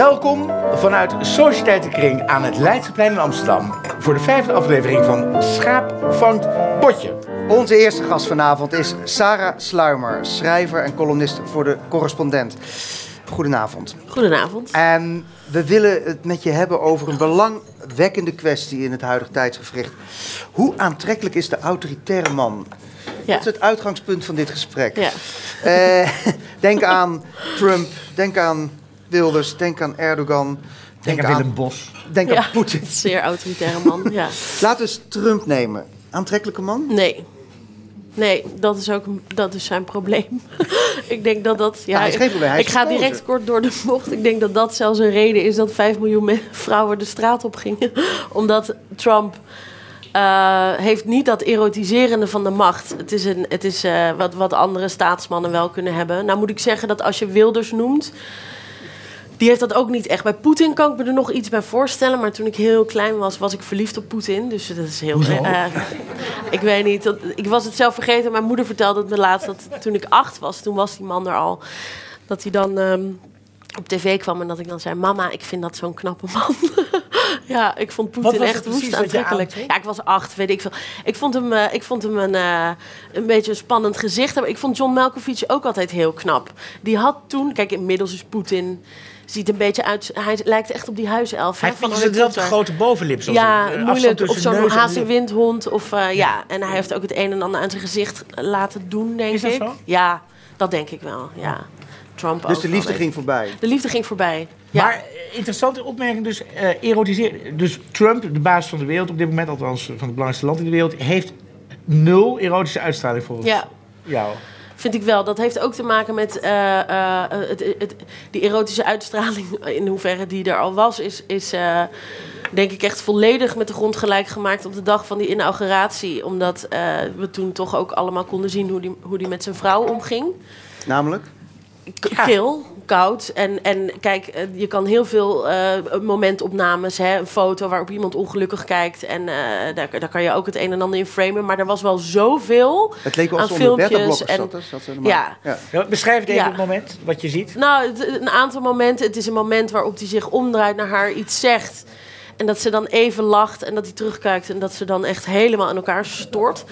Welkom vanuit Sociëteitenkring aan het Leidseplein in Amsterdam voor de vijfde aflevering van Schaap vangt Potje. Onze eerste gast vanavond is Sarah Sluimer, schrijver en columnist voor de correspondent. Goedenavond. Goedenavond. En we willen het met je hebben over een belangwekkende kwestie in het huidige tijdsgevricht. Hoe aantrekkelijk is de autoritaire man? Ja. Dat is het uitgangspunt van dit gesprek. Ja. Eh, denk aan Trump, denk aan Wilders, denk aan Erdogan. Denk aan Willem Bos. Denk Ja. aan Poetin. Zeer autoritaire man, ja. Laten we eens Trump nemen. Aantrekkelijke man? Nee. Nee, dat is ook dat is zijn probleem. ik denk dat dat... Ja, hij is geen probleem, hij is ik ga gekozen. direct kort door de bocht. Ik denk dat dat zelfs een reden is dat 5 miljoen vrouwen de straat op gingen. Omdat Trump eh, heeft niet dat erotiserende van de macht. Het is, een, het is eh, wat, wat andere staatsmannen wel kunnen hebben. Nou moet ik zeggen dat als je Wilders noemt... Die heeft dat ook niet echt. Bij Poetin kan ik me er nog iets bij voorstellen. Maar toen ik heel klein was, was ik verliefd op Poetin. Dus dat is heel... eh, ik weet niet. Dat, ik was het zelf vergeten. Mijn moeder vertelde het me laatst dat toen ik acht was... toen was die man er al. Dat hij dan ehm, op tv kwam en dat ik dan zei... Mama, ik vind dat zo'n knappe man. ja, ik vond Poetin echt woest aantrekkelijk. Ja, ik was acht, weet ik veel. Ik vond hem, eh, ik vond hem een, eh, een beetje een spannend gezicht hebben. Ik vond John Malkovich ook altijd heel knap. Die had toen... Kijk, inmiddels is Poetin... Ziet een beetje uit... Hij lijkt echt op die huiself. Hij heeft dezelfde grote bovenlip. zoals Ja, een, eh, moeilijk. Of zo'n hazenwindhond. Of, ja. en hij heeft ook het een en ander aan zijn gezicht laten doen, denk Is dat ik. zo? Ja, dat denk ik wel. Ja. Trump Dus de liefde ging voorbij. De liefde ging voorbij. Ja. Maar eh, interessante opmerking, dus eh erotiseer. Dus Trump, de baas van de wereld op dit moment, althans van het belangrijkste land in de wereld, heeft nul erotische uitstraling volgens ja, jou. vind ik wel. Dat heeft ook te maken met eh, eh, het, het, die erotische uitstraling. In hoeverre die er al was, is, is eh, denk ik echt volledig met de grond gelijk gemaakt op de dag van die inauguratie. Omdat eh, we toen toch ook allemaal konden zien hoe die, hoe die met zijn vrouw omging. Namelijk? Kil, koud. En, en kijk, eh, je kan heel veel eh, momentopnames, hè, een foto waarop iemand ongelukkig kijkt. En eh, daar, daar kan je ook het een en ander in framen. Maar er was wel zoveel. Het leek wel Aan alsof filmpjes en- zat. Zat ze. Ja. ja. Ja, beschrijf het even Ja. het moment wat je ziet. Nou, het- een aantal momenten. Het is een moment waarop hij zich omdraait naar haar iets zegt. En dat ze dan even lacht en dat hij terugkijkt en dat ze dan echt helemaal in elkaar stort.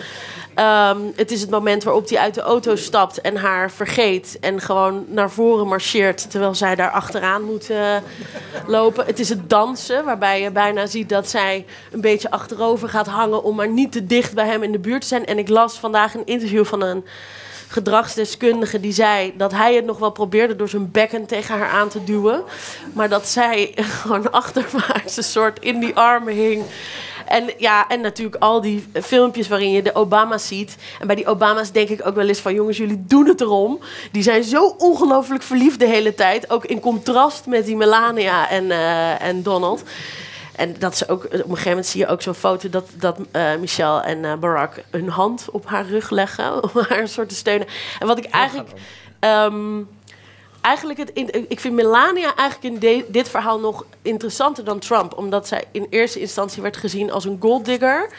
Ehm, het is het moment waarop hij uit de auto stapt en haar vergeet. En gewoon naar voren marcheert terwijl zij daar achteraan moet eh, lopen. Het is het dansen waarbij je bijna ziet dat zij een beetje achterover gaat hangen om maar niet te dicht bij hem in de buurt te zijn. En ik las vandaag een interview van een gedragsdeskundige die zei dat hij het nog wel probeerde door zijn bekken tegen haar aan te duwen. Maar dat zij gewoon achterwaarts een soort in die armen hing. En ja, en natuurlijk al die filmpjes waarin je de Obama's ziet. En bij die Obama's denk ik ook wel eens van... jongens, jullie doen het erom. Die zijn zo ongelooflijk verliefd de hele tijd. Ook in contrast met die Melania en, eh, en Donald. En dat ze ook, op een gegeven moment zie je ook zo'n foto... dat, dat eh, Michelle en eh, Barack hun hand op haar rug leggen... om haar een soort te steunen. En wat ik eigenlijk... ehm, eigenlijk het in- ik vind Melania eigenlijk in de- dit verhaal nog interessanter dan Trump. Omdat zij in eerste instantie werd gezien als een golddigger.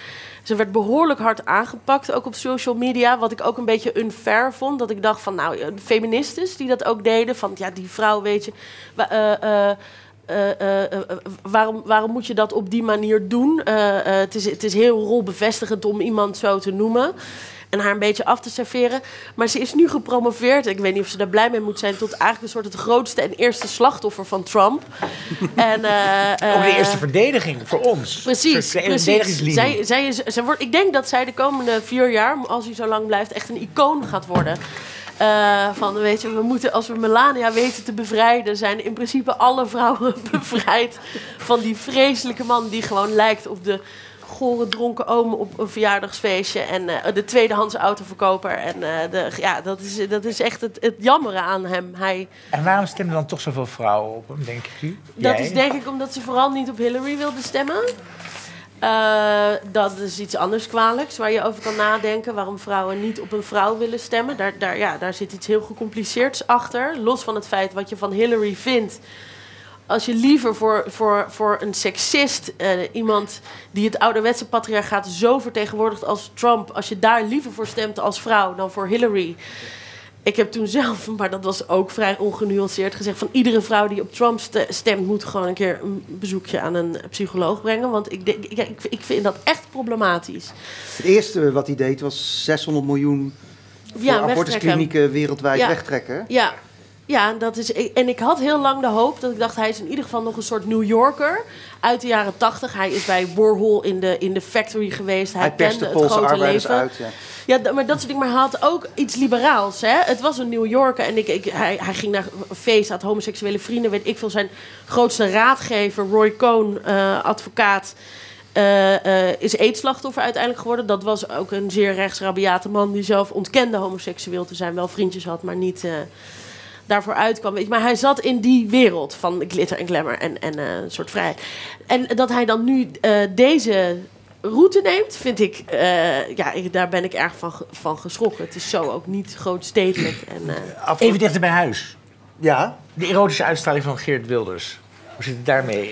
Ze werd behoorlijk hard aangepakt, ook op social media. Wat ik ook een beetje unfair vond. Dat ik dacht van, nou, feministes die dat ook deden. Van, ja, die vrouw, weet je... eh, eh, eh, eh, waarom, waarom moet je dat op die manier doen? Het, is, het is heel rolbevestigend om iemand zo te noemen. En haar een beetje af te serveren. Maar ze is nu gepromoveerd. Ik weet niet of ze daar blij mee moet zijn. Tot eigenlijk een soort het grootste en eerste slachtoffer van Trump. en, Ook de eerste verdediging voor ons. Precies, precies. Zij, zij is, zij wordt, ik denk dat zij de komende vier jaar, als hij zo lang blijft, echt een icoon gaat worden. Eh, van, weet je, we moeten, als we Melania weten te bevrijden, zijn in principe alle vrouwen bevrijd van die vreselijke man die gewoon lijkt op de gore dronken oom op een verjaardagsfeestje en eh, de tweedehands autoverkoper. En eh, de, ja, dat is, dat is echt het, het jammeren aan hem. Hij, En waarom stemmen dan toch zoveel vrouwen op hem, denk ik u? dat Jij? is denk ik omdat ze vooral niet op Hillary wilde stemmen. Eh, dat is iets anders kwalijks waar je over kan nadenken. Waarom vrouwen niet op een vrouw willen stemmen. Daar, daar, ja, daar zit iets heel gecompliceerds achter. Los van het feit wat je van Hillary vindt. Als je liever voor, voor, voor een seksist, eh, iemand die het ouderwetse patriarchaat zo vertegenwoordigt als Trump, als je daar liever voor stemt als vrouw dan voor Hillary. Ik heb toen zelf, maar dat was ook vrij ongenuanceerd, gezegd van iedere vrouw die op Trump ste- stemt moet gewoon een keer een bezoekje aan een psycholoog brengen. Want ik, denk, ik, ik, ik vind dat echt problematisch. Het eerste wat hij deed was 600 miljoen voor Ja, abortusklinieken wereldwijd Ja. wegtrekken. Ja, ja dat is, en ik had heel lang de hoop dat ik dacht, hij is in ieder geval nog een soort New Yorker uit de jaren tachtig. Hij is bij Warhol in de, in de factory geweest. Hij, kende het Poolse grote leven. uit. Ja. Maar dat soort dingen. Maar hij had ook iets liberaals. Hè? Het was een New Yorker. En ik, ik, hij, hij ging naar een feest, had homoseksuele vrienden. Weet ik veel. Zijn grootste raadgever, Roy Cohn, eh, advocaat... eh, eh, is eetslachtoffer uiteindelijk geworden. Dat was ook een zeer rechtsrabiate man... die zelf ontkende homoseksueel te zijn. Wel vriendjes had, maar niet... daarvoor uitkwam. Weet je, maar hij zat in die wereld van glitter en glamour en, en eh, een soort vrijheid. En dat hij dan nu eh, deze route neemt, vind ik, eh, ja, ik, daar ben ik erg van, van geschrokken. Het is zo ook niet grootstedelijk. En, eh, Even dichter bij huis. ja, De erotische uitstraling van Geert Wilders. Hoe zit het daarmee?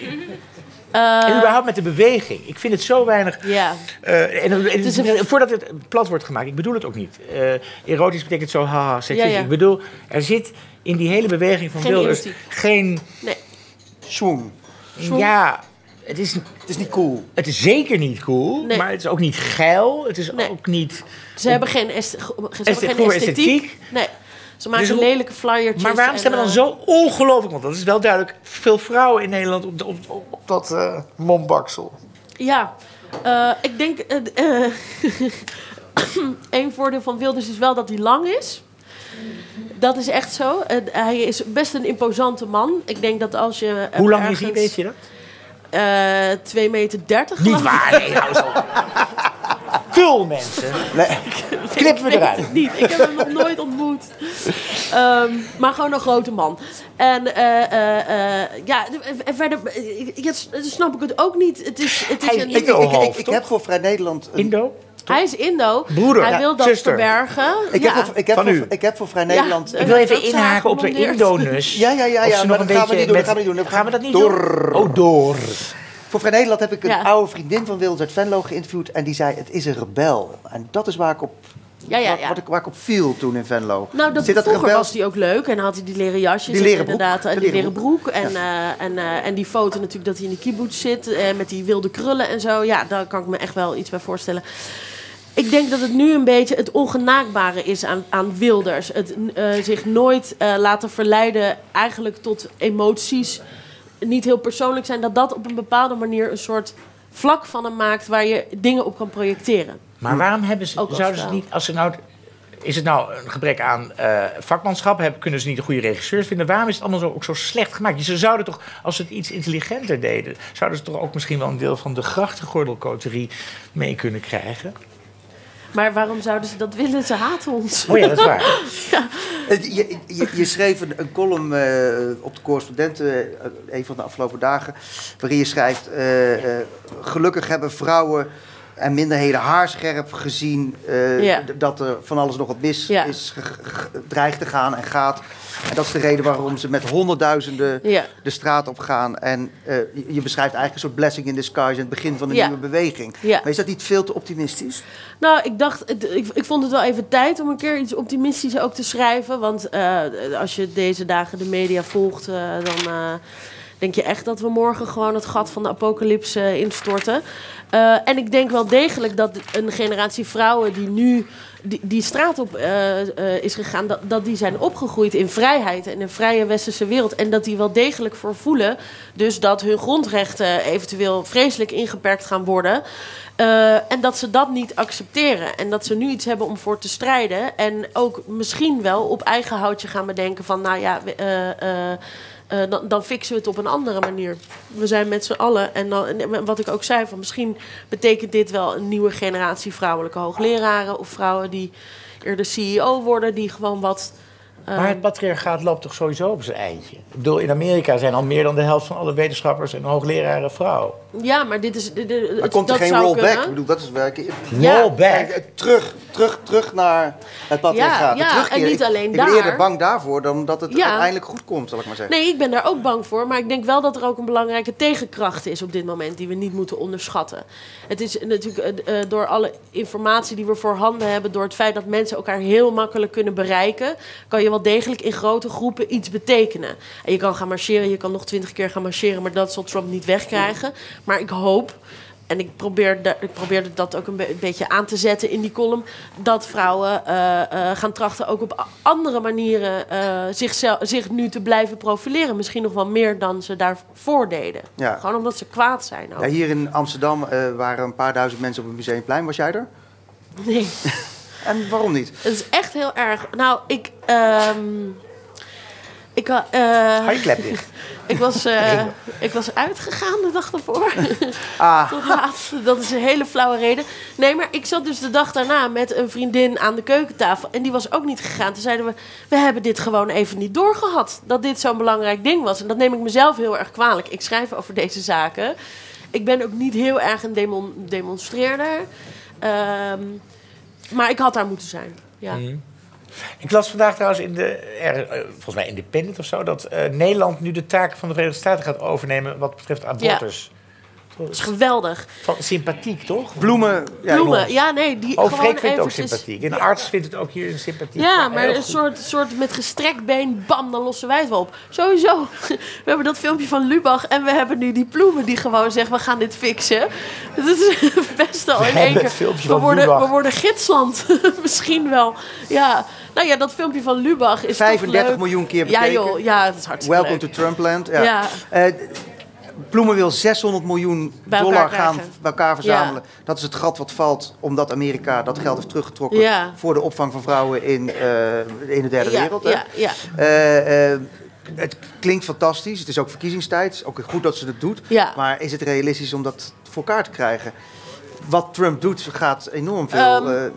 eh, en überhaupt met de beweging. Ik vind het zo weinig... ja. eh, en, en- is een- Voordat het plat wordt gemaakt, ik bedoel het ook niet. Eh, erotisch betekent zo haha, seksistisch. Ja, ja. Ik bedoel, er zit in die hele beweging van Geen Wilders erotiek. geen... Nee. swoon. Ja, het is, Het is niet cool. het is zeker niet cool, Nee. maar het is ook niet geil. Het is Nee. ook niet... Ze hebben geen, est- ze hebben Esthetiek, geen esthetiek. esthetiek. Nee. Ze maken Dus hoe- lelijke flyertjes. Maar waarom en, stemmen dan eh, zo ongelooflijk? Want dat is wel duidelijk veel vrouwen in Nederland op, op, op, op dat eh mombaksel. Ja, eh, ik denk. eh eh, Eén voordeel van Wilders is wel dat hij lang is. Dat is echt zo. Eh, hij is best een imposante man. Ik denk dat als je. Hoe lang is hij, weet je dat? eh 2 meter 30. Niet waar, nee, hou op. Kul, mensen. Nee. Knippen we eruit. het niet. Ik heb hem nog nooit ontmoet. Ehm, maar gewoon een grote man. En eh, eh, eh, ja, en verder snap ik het ook niet. Het is, het is een, ik- Ik, ik, heb voor Vrij Nederland... een- Indo? Hij is Indo. Broeder, Hij ja, wil dat zuster. verbergen. ik, ja. heb voor, ik, heb Van voor, u. ik heb voor Vrij Ja. Nederland... Eh, Ik wil even inhaken op de. Indonus. Ja, ja, ja, ja, maar nog dat een gaan we niet doen. Dat gaan we niet doen. Gaan we dat niet Door. doen? Oh, door. Voor Vrij Nederland heb ik een Ja. oude vriendin van Wilders uit Venlo geïnterviewd. En die zei, het is een rebel. En dat is waar ik op, Ja, ja, Wat, ja. wat ik, waar ik op viel toen in Venlo. Nou, dat, Zit dat vroeger rebel- was die ook leuk. En dan had hij die leren jasjes. Die leren en broek. inderdaad, en De die leren broek. En, eh, en, eh, en die foto natuurlijk dat hij in die kibbutz zit. eh, met die wilde krullen en zo. Ja, daar kan ik me echt wel iets bij voorstellen. Ik denk dat het nu een beetje het ongenaakbare is aan, aan Wilders. Het eh, zich nooit eh, laten verleiden eigenlijk tot emoties. Niet heel persoonlijk zijn. Dat dat op een bepaalde manier een soort vlak van hem maakt... waar je dingen op kan projecteren. Maar waarom hebben ze, zouden ze niet, als ze nou, is het nou een gebrek aan eh, vakmanschap? Hebben, kunnen ze niet een goede regisseurs vinden? Waarom is het allemaal zo, ook zo slecht gemaakt? Ze zouden toch, als ze het iets intelligenter deden, zouden ze toch ook misschien wel een deel van de grachtengordelcoterie mee kunnen krijgen? Maar waarom zouden ze dat willen? Ze haten ons. Oh ja, dat is waar. Je, je, je schreef een, een column eh, op de correspondenten, eh, een van de afgelopen dagen, waarin je schrijft: eh, eh, Gelukkig hebben vrouwen en minderheden haarscherp gezien eh, Ja. dat er van alles nog wat mis Ja. is dreigt te gaan en gaat. En dat is de reden waarom ze met honderdduizenden Ja. de straat op gaan. En eh, je, beschrijft eigenlijk een soort blessing in disguise in het begin van een Ja. nieuwe beweging. Ja. Maar is dat niet veel te optimistisch? Nou, ik dacht, ik, ik vond het wel even tijd om een keer iets optimistisch ook te schrijven. Want eh, als je deze dagen de media volgt, eh, dan denk je echt dat we morgen gewoon het gat van de apocalypse instorten. Eh, en ik denk wel degelijk dat een generatie vrouwen die nu die, die straat op eh, eh, is gegaan, dat, die zijn opgegroeid in vrijheid en een vrije westerse wereld. En dat die wel degelijk voor voelen. Dus dat hun grondrechten eventueel vreselijk ingeperkt gaan worden. En dat ze dat niet accepteren. En dat ze nu iets hebben om voor te strijden. En ook misschien wel op eigen houtje gaan bedenken van, nou ja, eh, dan, dan fixen we het op een andere manier. We zijn met z'n allen. En, dan, wat ik ook zei, van misschien betekent dit wel een nieuwe generatie vrouwelijke hoogleraren. Of vrouwen die eerder CEO worden, die gewoon wat. eh, Maar het patriarchaat loopt toch sowieso op zijn eindje? Ik bedoel, in Amerika zijn al meer dan de helft van alle wetenschappers en hoogleraren vrouw. Ja, maar dit is... dit- dit- Maar het- komt er dat geen rollback? Ik bedoel, dat is werken. Ja. Rollback. Terug, terug, terug naar het patriarchaat. Ja, De ja, terugkeer. en niet Ik- alleen ik ben daar. eerder bang daarvoor dan dat het Ja. uiteindelijk goed komt, zal ik maar zeggen. Nee, ik ben daar ook bang voor. Maar ik denk wel dat er ook een belangrijke tegenkracht is op dit moment... die we niet moeten onderschatten. Het is natuurlijk eh, eh, door alle informatie die we voorhanden hebben... door het feit dat mensen elkaar heel makkelijk kunnen bereiken... kan je wel degelijk in grote groepen iets betekenen. En je kan gaan marcheren, je kan nog twintig keer gaan marcheren... maar dat zal Trump niet wegkrijgen. Maar ik hoop... En ik, probeer da- ik probeerde dat ook een, be- een beetje aan te zetten in die column. Dat vrouwen eh, eh, gaan trachten ook op andere manieren eh, zichzelf, zich nu te blijven profileren. Misschien nog wel meer dan ze daarvoor deden. Ja. Gewoon omdat ze kwaad zijn. Ook. Ja, hier in Amsterdam waren een paar duizend mensen op het Museumplein. Was jij er? Nee, En waarom niet? het is echt heel erg. Nou, ik. ehm, ik, eh, dicht. ik, was, eh, ik was uitgegaan de dag ervoor. Ah, Tot laat. Dat is een hele flauwe reden. Nee, maar ik zat dus de dag daarna met een vriendin aan de keukentafel. En die was ook niet gegaan. Toen zeiden we, we hebben dit gewoon even niet doorgehad. Dat dit zo'n belangrijk ding was. En dat neem ik mezelf heel erg kwalijk. Ik schrijf over deze zaken. Ik ben ook niet heel erg een demon demonstreerder. Ehm, maar ik had daar moeten zijn. Ja. Ik las vandaag trouwens in de, er, eh, volgens mij Independent of zo, dat eh, Nederland nu de taken van de Verenigde Staten gaat overnemen wat betreft abortus. Dat is geweldig. Van, sympathiek, toch? bloemen. Ja, Bloemen. Ja, nee, die Oh, Freek vindt het ook sympathiek. En de arts vindt het ook hier een sympathiek. Ja, maar een goed. soort, soort met gestrekt been, bam, dan lossen wij het wel op. Sowieso. We hebben dat filmpje van Lubach en we hebben nu die ploemen die gewoon zeggen, we gaan dit fixen. Dat is best al We in één keer. We van worden, Lubach. we worden gidsland. Misschien wel. Ja. Nou ja, dat filmpje van Lubach is 35 toch leuk. miljoen keer Ja bekeken. joh, ja, dat is hartstikke Welcome leuk. to Trumpland. Ja. Ja. Eh, Ploemen wil 600 miljoen dollar gaan bij elkaar verzamelen. Dat is het gat wat valt omdat Amerika dat geld heeft teruggetrokken Ja. voor de opvang van vrouwen in, eh, in de derde ja, wereld. hè. Ja, ja. Eh, het klinkt fantastisch. Het is ook verkiezingstijd. Het is ook goed dat ze het doet. Maar is het realistisch om dat voor elkaar te krijgen? Wat Trump doet gaat enorm veel. Ehm, eh,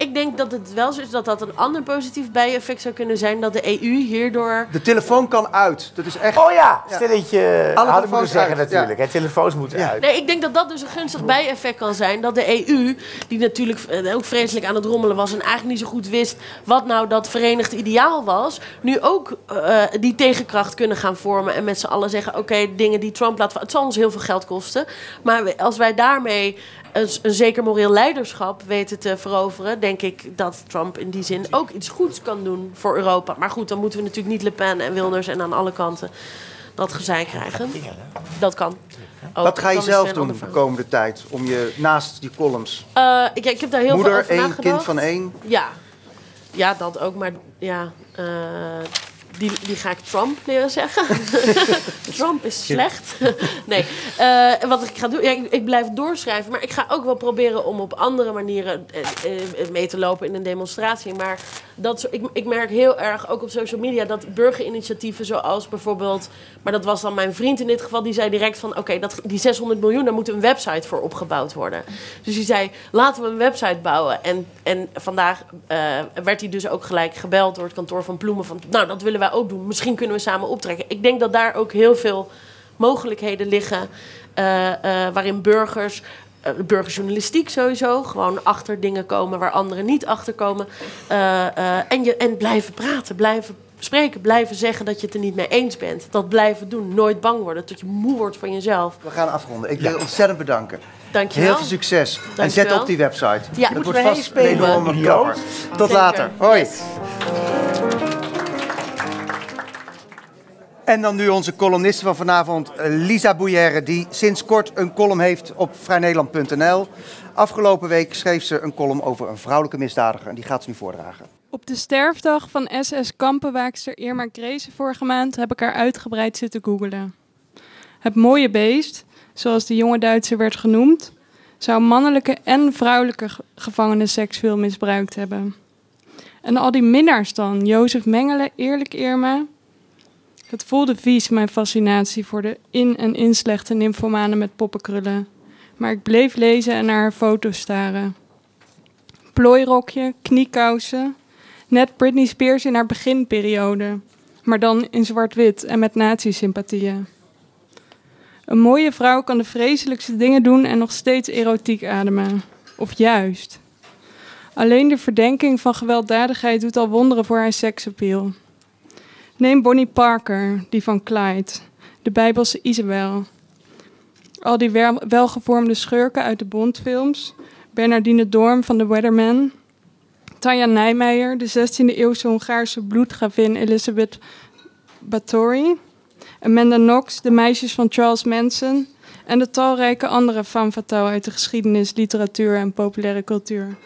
Ik denk dat het wel zo is dat dat een ander positief bijeffect zou kunnen zijn. Dat de EU hierdoor de telefoon kan uit. Dat is echt. Oh ja, Ja. stelletje. Alle Hadden moeten telefoons zeggen uit, natuurlijk. hè, telefoons moeten Ja. uit. Nee, ik denk dat dat dus een gunstig bijeffect kan zijn. Dat de EU, die natuurlijk eh, ook vreselijk aan het rommelen was... en eigenlijk niet zo goed wist wat nou dat verenigd ideaal was... nu ook eh, die tegenkracht kunnen gaan vormen... en met z'n allen zeggen, oké, dingen die Trump laat... het zal ons heel veel geld kosten. Maar als wij daarmee een, een zeker moreel leiderschap weten te veroveren... denk ik dat Trump in die zin ook iets goeds kan doen voor Europa. Maar goed, dan moeten we natuurlijk niet Le Pen en Wilders... en aan alle kanten dat gezeik krijgen. Dat kan. Ook. Wat ga je zelf doen de komende tijd? Om je naast die columns. Eh, ik, ik heb daar heel veel Moeder, over één, nagedacht. kind van één. Ja. ja, dat ook. Maar ja, eh, die, die ga ik Trump leren zeggen. Trump is slecht. nee, eh, wat ik ga doen, ja, ik, ik blijf doorschrijven. Maar ik ga ook wel proberen om op andere manieren eh, eh, mee te lopen in een demonstratie. Maar dat, ik, ik merk heel erg, ook op social media, dat burgerinitiatieven zoals bijvoorbeeld... Maar dat was dan mijn vriend in dit geval, die zei direct van... Oké, dat die 600 miljoen, daar moet een website voor opgebouwd worden. Dus die zei, laten we een website bouwen. En, en vandaag werd hij dus ook gelijk gebeld door het kantoor van Ploemen. Van, nou, dat willen wij ook doen. Misschien kunnen we samen optrekken. Ik denk dat daar ook heel veel mogelijkheden liggen... eh, eh, waarin burgers... eh, burgerjournalistiek sowieso. Gewoon achter dingen komen waar anderen niet achter komen. Eh, eh, en, je, en blijven praten, blijven spreken, blijven zeggen dat je het er niet mee eens bent. Dat blijven doen, nooit bang worden, tot je moe wordt van jezelf. We gaan afronden. Ik wil je ontzettend bedanken. Dankjewel. Heel veel succes. En zet op die website. Ja. Het wordt vast een enorme. Tot Zeker. later. Hoi. Yes. En dan nu onze columniste van vanavond, eh, Lisa Bouillère, die sinds kort een column heeft op vrijnederland.nl. Afgelopen week schreef ze een column over een vrouwelijke misdadiger en die gaat ze nu voordragen. Op de sterfdag van SS-kampenwaakster Irma Kreese vorige maand heb ik haar uitgebreid zitten googelen. Het mooie beest, zoals de jonge Duitser werd genoemd, zou mannelijke en vrouwelijke ge- gevangenen seksueel misbruikt hebben. En al die minnaars dan, Jozef Mengele, Eerlijk Irma. Het voelde vies, mijn fascinatie voor de in- en inslechte nymfomanen met poppenkrullen. Maar ik bleef lezen en naar haar foto's staren. Plooirokje, kniekousen, Net Britney Spears in haar beginperiode, maar dan in zwart-wit en met nazi-sympathieën. Een mooie vrouw kan de vreselijkste dingen doen en nog steeds erotiek ademen. Of juist. Alleen de verdenking van gewelddadigheid doet al wonderen voor haar seksappeal. Neem Bonnie Parker, die van Clyde, de Bijbelse Isabel. Al die wel- welgevormde schurken uit de Bondfilms, Bernardine Doorn van The Weatherman, Tanja Nijmeijer, de 16e eeuwse Hongaarse bloedgravin Elizabeth Báthory, Amanda Knox, de meisjes van Charles Manson. En de talrijke andere femme uit de geschiedenis, literatuur en populaire cultuur.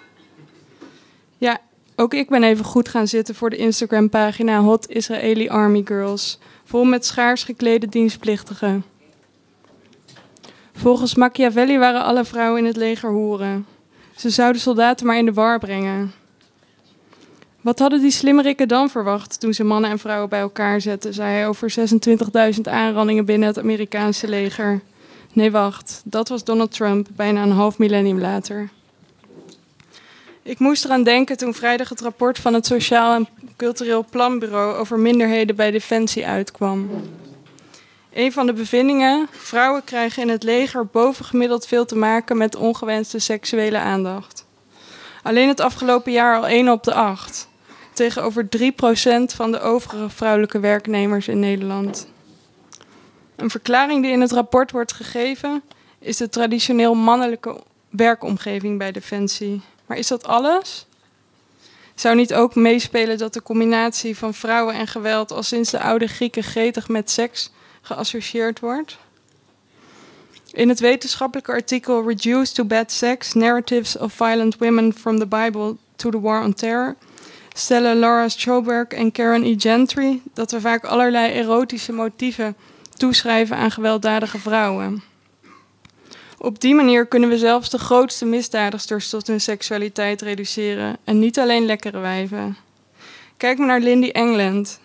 Ja, ook ik ben even goed gaan zitten voor de Instagram-pagina Hot Israeli Army Girls, vol met schaars geklede dienstplichtigen. Volgens Machiavelli waren alle vrouwen in het leger hoeren. Ze zouden soldaten maar in de war brengen. Wat hadden die slimmerikken dan verwacht toen ze mannen en vrouwen bij elkaar zetten, zei hij over 26.000 aanrandingen binnen het Amerikaanse leger. Nee, wacht, dat was Donald Trump, bijna een half millennium later. Ik moest eraan denken toen vrijdag het rapport van het Sociaal en Cultureel Planbureau over minderheden bij Defensie uitkwam. Een van de bevindingen: vrouwen krijgen in het leger bovengemiddeld veel te maken met ongewenste seksuele aandacht. Alleen het afgelopen jaar al 1 op de 8, tegenover 3% van de overige vrouwelijke werknemers in Nederland. Een verklaring die in het rapport wordt gegeven is de traditioneel mannelijke werkomgeving bij Defensie. Maar is dat alles? Zou niet ook meespelen dat de combinatie van vrouwen en geweld al sinds de oude Grieken gretig met seks geassocieerd wordt? In het wetenschappelijke artikel Reduced to Bad Sex: Narratives of Violent Women from the Bible to the War on Terror stellen Laura Stroberg en Karen E. Gentry dat we vaak allerlei erotische motieven toeschrijven aan gewelddadige vrouwen. Op die manier kunnen we zelfs de grootste misdadigsters tot hun seksualiteit reduceren en niet alleen lekkere wijven. Kijk maar naar Lindy England,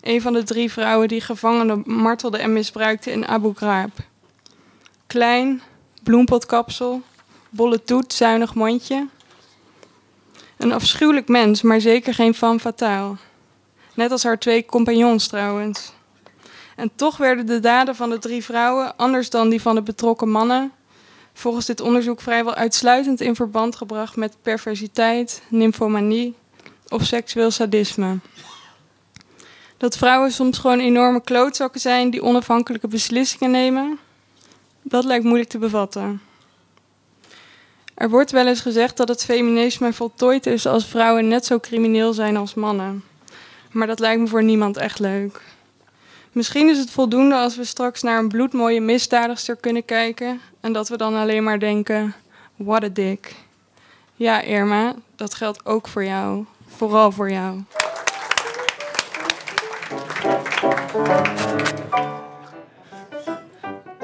een van de drie vrouwen die gevangenen martelde en misbruikte in Abu Ghraib. Klein, bloempotkapsel, bolle toet, zuinig mondje. Een afschuwelijk mens, maar zeker geen femme fatale. Net als haar twee compagnons trouwens. En toch werden de daden van de drie vrouwen, anders dan die van de betrokken mannen, volgens dit onderzoek vrijwel uitsluitend in verband gebracht met perversiteit, nymphomanie of seksueel sadisme. Dat vrouwen soms gewoon enorme klootzakken zijn die onafhankelijke beslissingen nemen, dat lijkt moeilijk te bevatten. Er wordt wel eens gezegd dat het feminisme voltooid is als vrouwen net zo crimineel zijn als mannen. Maar dat lijkt me voor niemand echt leuk. Misschien is het voldoende als we straks naar een bloedmooie misdadigster kunnen kijken en dat we dan alleen maar denken: what a dick. Ja, Irma, dat geldt ook voor jou. Vooral voor jou.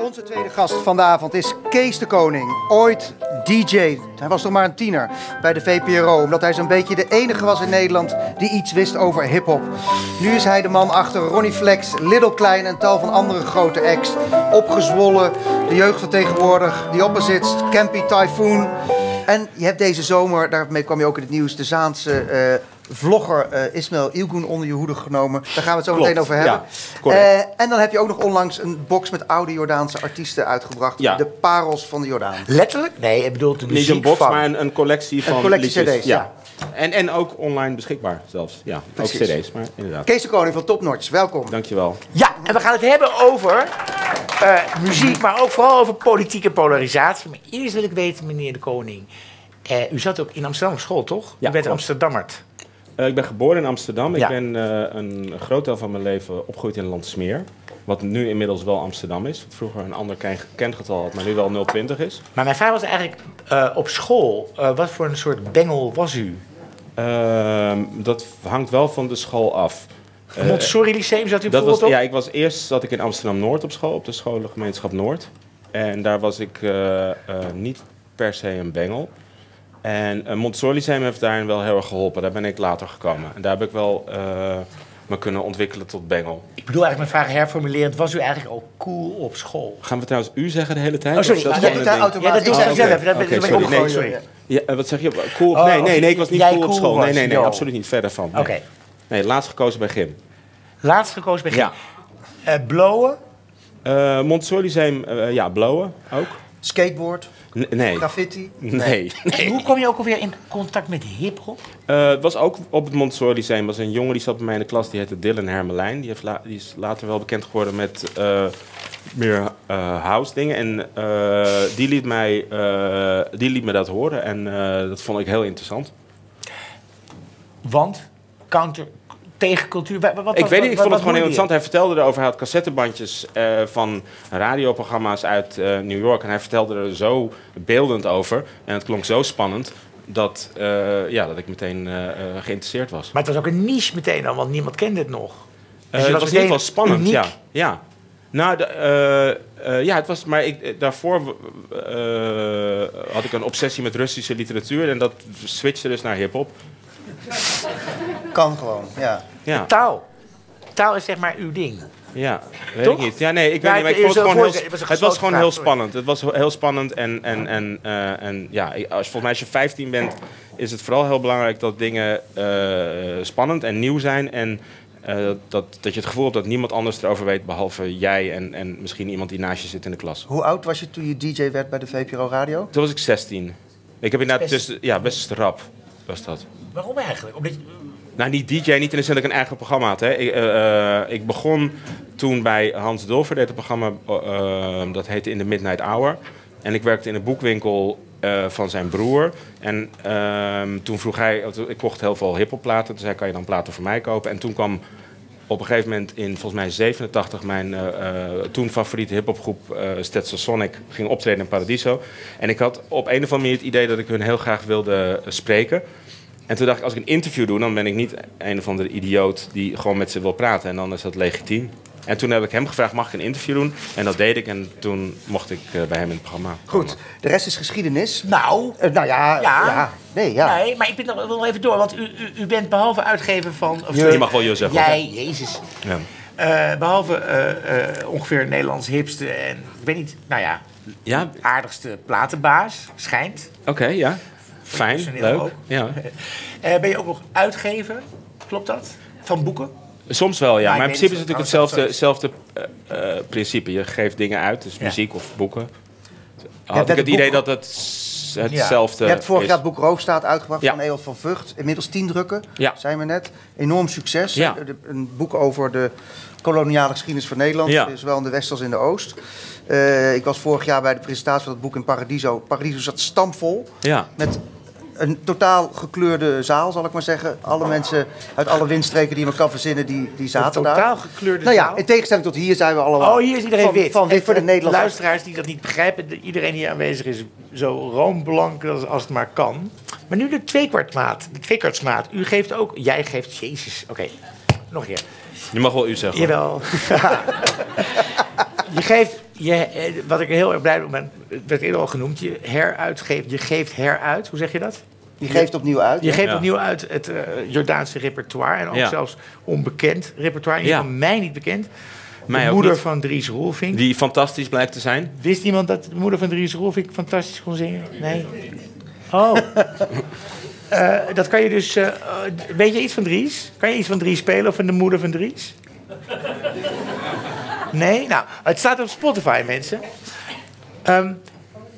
Onze tweede gast van de avond is Kees de Koning. Ooit DJ. Hij was nog maar een tiener bij de VPRO. Omdat hij zo'n beetje de enige was in Nederland die iets wist over hip-hop. Nu is hij de man achter Ronnie Flex, Little Klein en tal van andere grote acts. Opgezwollen, de jeugd van tegenwoordig, The Opposites, Campy Typhoon. En je hebt deze zomer, daarmee kwam je ook in het nieuws, de Zaanse eh, vlogger eh, Ismail Ilgun onder je hoede genomen. Daar gaan we het zo Klopt, meteen over hebben. ja. Eh, en dan heb je ook nog onlangs een box met oude Jordaanse artiesten uitgebracht. Ja. De parels van de Jordaan. Letterlijk? Nee, ik bedoel de Niet muziek een box, van. maar een, een collectie van collectie liedjes. CD's, ja. En, en ook online beschikbaar zelfs. Ja, Precies. ook cd's, maar inderdaad. Kees de Koning van Top Notch, welkom. Dankjewel. Ja, en we gaan het hebben over eh, muziek, maar ook vooral over politieke polarisatie. Maar eerst wil ik weten, meneer de Koning. eh, u zat ook in Amsterdam op school, toch? Ja, u bent. Amsterdammerd. Eh, ik ben geboren in Amsterdam. Ja. Ik ben eh, een groot deel van mijn leven opgegroeid in Landsmeer. Wat nu inmiddels wel Amsterdam is. Wat vroeger een ander ken- kengetal had, maar nu wel 020 is. Maar mijn vraag was eigenlijk eh, op school. wat voor een soort bengel was u? Ehm, dat hangt wel van de school af. Montessori Lyceum zat u dat was, bijvoorbeeld ja, op? ik was eerst zat ik in Amsterdam-Noord op school, op de scholengemeenschap Noord. En daar was ik niet per se een bengel. En uh, Montessori Lyceum heeft daarin wel heel erg geholpen. Daar ben ik later gekomen. En daar heb ik wel eh, me kunnen ontwikkelen tot bengel. Ik bedoel eigenlijk mijn vraag herformulerend. Was u eigenlijk ook cool op school? Gaan we trouwens u zeggen de hele tijd? Oh, sorry. Dat Ja, dat Ja, dat doe ik zelf. oké. Dat ik sorry. Nee, sorry. ja. Ja, eh, wat zeg je? Cool? Oh, nee, nee, nee, ik was niet cool op school. was, Nee, nee, nee, absoluut niet. Verder van. Nee. Oké. Nee, laatst gekozen bij Gym. Laatst gekozen bij Ja. Eh blowen, Eh Montessori eh, ja, blowen ook. Skateboard, nee. graffiti. Nee. En hoe kom je ook alweer in contact met hip-hop? Eh, het was ook op het Montessori Lyceum. was een jongen die zat bij mij in de klas, die heette Dylan Hermelijn. Die, heeft la- die is later wel bekend geworden met eh, meer eh, house dingen. En eh, die, liet mij, eh, die liet me dat horen en eh, dat vond ik heel interessant. Want counter tegencultuur. Wat, wat, ik weet niet, ik wat- vond het gewoon interessant. Hij vertelde erover, hij had cassettebandjes eh, van radioprogramma's uit eh, New York. En hij vertelde er zo beeldend over. En het klonk zo spannend dat, eh, ja, dat ik meteen geïnteresseerd was. Maar het was ook een niche meteen dan, want niemand kende het nog. Dus het was in ieder geval spannend, uniek. ja. ja. Nou, de, ja, het was, maar ik, daarvoor had ik een obsessie met Russische literatuur en dat switchte dus naar hip-hop. Kan gewoon, ja. Ja, Taal. Taal is zeg maar uw ding. ja, weet Toch? ik niet. Ja, nee, ik Ja, weet niet, maar ik je vond het gewoon heel, het was gewoon heel spannend. Het was heel spannend en, en, en, eh, en ja, als, volgens mij als je 15 bent, is het vooral heel belangrijk dat dingen eh, spannend en nieuw zijn en eh, dat, dat je het gevoel hebt dat niemand anders erover weet behalve jij en, en misschien iemand die naast je zit in de klas. Hoe oud was je toen je DJ werd bij de VPRO Radio? Toen was ik 16. Ik heb inderdaad Best- tussen, ja, best rap was dat. Waarom eigenlijk? Omdat je- Nou, niet DJ, niet in de zin dat ik een eigen programma had. Hè. Ik, eh, eh, ik begon toen bij Hans Dulfer, deed het programma, eh, dat heette In the Midnight Hour. En ik werkte in een boekwinkel van zijn broer. En ehm, toen vroeg hij, ik kocht heel veel hiphopplaten. Toen zei kan je dan platen voor mij kopen? En toen kwam op een gegeven moment in volgens mij 87 mijn toen favoriete hiphopgroep uh, Stetson Sonic ging optreden in Paradiso. En ik had op een of andere manier het idee dat ik hun heel graag wilde spreken. En toen dacht ik, als ik een interview doe, dan ben ik niet een of andere idioot die gewoon met ze wil praten. En dan is dat legitiem. En toen heb ik hem gevraagd, mag ik een interview doen? En dat deed ik en toen mocht ik eh, bij hem in het programma. Goed, de rest is geschiedenis. Nou, Eh, nou ja, ja. Ja. Nee, ja. nee, maar ik ben nog, wil nog even door. Want u, u, u bent behalve uitgever van... Of, Je- Je mag wel je zeggen. Jij, jezus. Ja. Eh, behalve eh, eh, ongeveer Nederlands hipste en... Ik weet niet, nou ja, Ja, aardigste platenbaas, schijnt. oké, ja. Fijn, leuk. ook. Ja. Eh, ben je ook nog uitgever? Klopt dat? Van boeken? Soms wel, ja. Maar in principe is het natuurlijk hetzelfde, hetzelfde eh, eh, principe. Je geeft dingen uit, dus Ja. muziek of boeken. Had ik het het idee boek- dat het hetzelfde Je hebt vorig is. jaar het boek Roofstaat uitgebracht Ja. van Eelt van Vught. Inmiddels tien drukken, Ja. zijn we net. Enorm succes. Een boek over de koloniale geschiedenis van Nederland. Ja. Zowel in de West als in de Oost. Eh, ik was vorig jaar bij de presentatie van het boek in Paradiso. Paradiso zat stampvol. Ja. Met een totaal gekleurde zaal, zal ik maar zeggen. Alle mensen uit alle windstreken die maar kan verzinnen, die, die zaten daar. totaal gekleurde Nou ja, zaal. in tegenstelling tot hier zijn we allemaal... Oh, hier is iedereen van, wit. Van wit voor de Nederlandse luisteraars die dat niet begrijpen, de- iedereen hier aanwezig is zo roomblank als, als het maar kan. Maar nu de tweekwartmaat, de tweekwartsmaat. U geeft ook, jij geeft, jezus, oké, nog een keer. Je mag wel u zeggen. Jawel. je geeft, je, eh, wat ik heel erg blij ben, het werd eerder al genoemd, je heruitgeeft, je geeft heruit, hoe zeg je dat? Die geeft opnieuw uit. Je geeft Ja. opnieuw uit het eh, Jordaanse repertoire en ook Ja. zelfs onbekend repertoire, Ja. geval mij niet bekend. Mij de moeder van Dries Roelvink. Die fantastisch blijkt te zijn. Wist iemand dat de moeder van Dries Roelvink fantastisch kon zingen? Nee. Oh. Eh, dat kan je dus... weet je iets van Dries? Kan je iets van Dries spelen of van de moeder van Dries? Nee? Nou, het staat op Spotify, mensen. Ehm,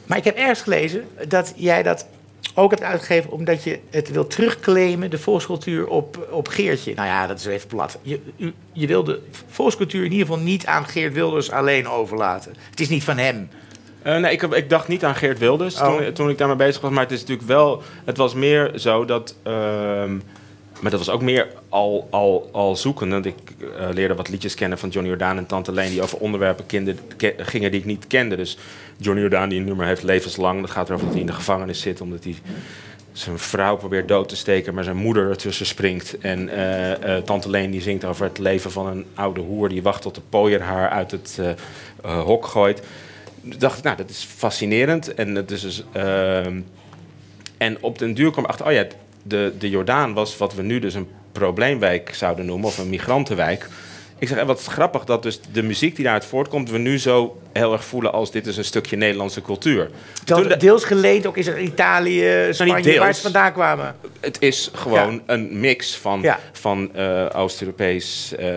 maar ik heb ergens gelezen dat jij dat ook hebt uitgegeven... omdat je het wil terugclaimen, de volkscultuur, op, op Geertje. Nou ja, dat is even plat. Je, u, je wil de volkscultuur in ieder geval niet aan Geert Wilders alleen overlaten. Het is niet van hem. Eh, nee, ik, heb- ik dacht niet aan Geert Wilders Oh. toen, toen ik daarmee bezig was. Maar het is natuurlijk wel... Het was meer zo dat... ehm, maar dat was ook meer al, al, al zoeken. Want ik eh, leerde wat liedjes kennen van Johnny Jordaan en Tante Leen... die over onderwerpen kinder, gingen die ik niet kende. Dus Johnny Jordaan die een nummer heeft levenslang. Dat gaat erover dat hij in de gevangenis zit... omdat hij zijn vrouw probeert dood te steken... maar zijn moeder ertussen springt. En eh, eh, Tante Leen die zingt over het leven van een oude hoer... die wacht tot de pooier haar uit het hok gooit dacht ik, nou, dat is fascinerend. En, het is dus, ehm, en op den duur kwam ik achter, oh ja, de, de Jordaan was wat we nu dus een probleemwijk zouden noemen, of een migrantenwijk. Ik zeg, en wat grappig dat dus de muziek die daaruit voortkomt... we nu zo heel erg voelen als dit is een stukje Nederlandse cultuur. Terwijl Toen de- deels geleend ook is er Italië, Spanje, deels. waar ze vandaan kwamen. het is gewoon een mix van, Ja. van eh, Oost-Europees, eh,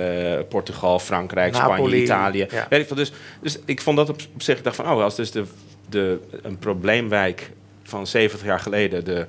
Portugal, Frankrijk, Napoli, Spanje, Italië. ja. Weet ik veel. Dus, dus ik vond dat op, op zich, ik dacht van, oh, als dus de, de, een probleemwijk van 70 jaar geleden de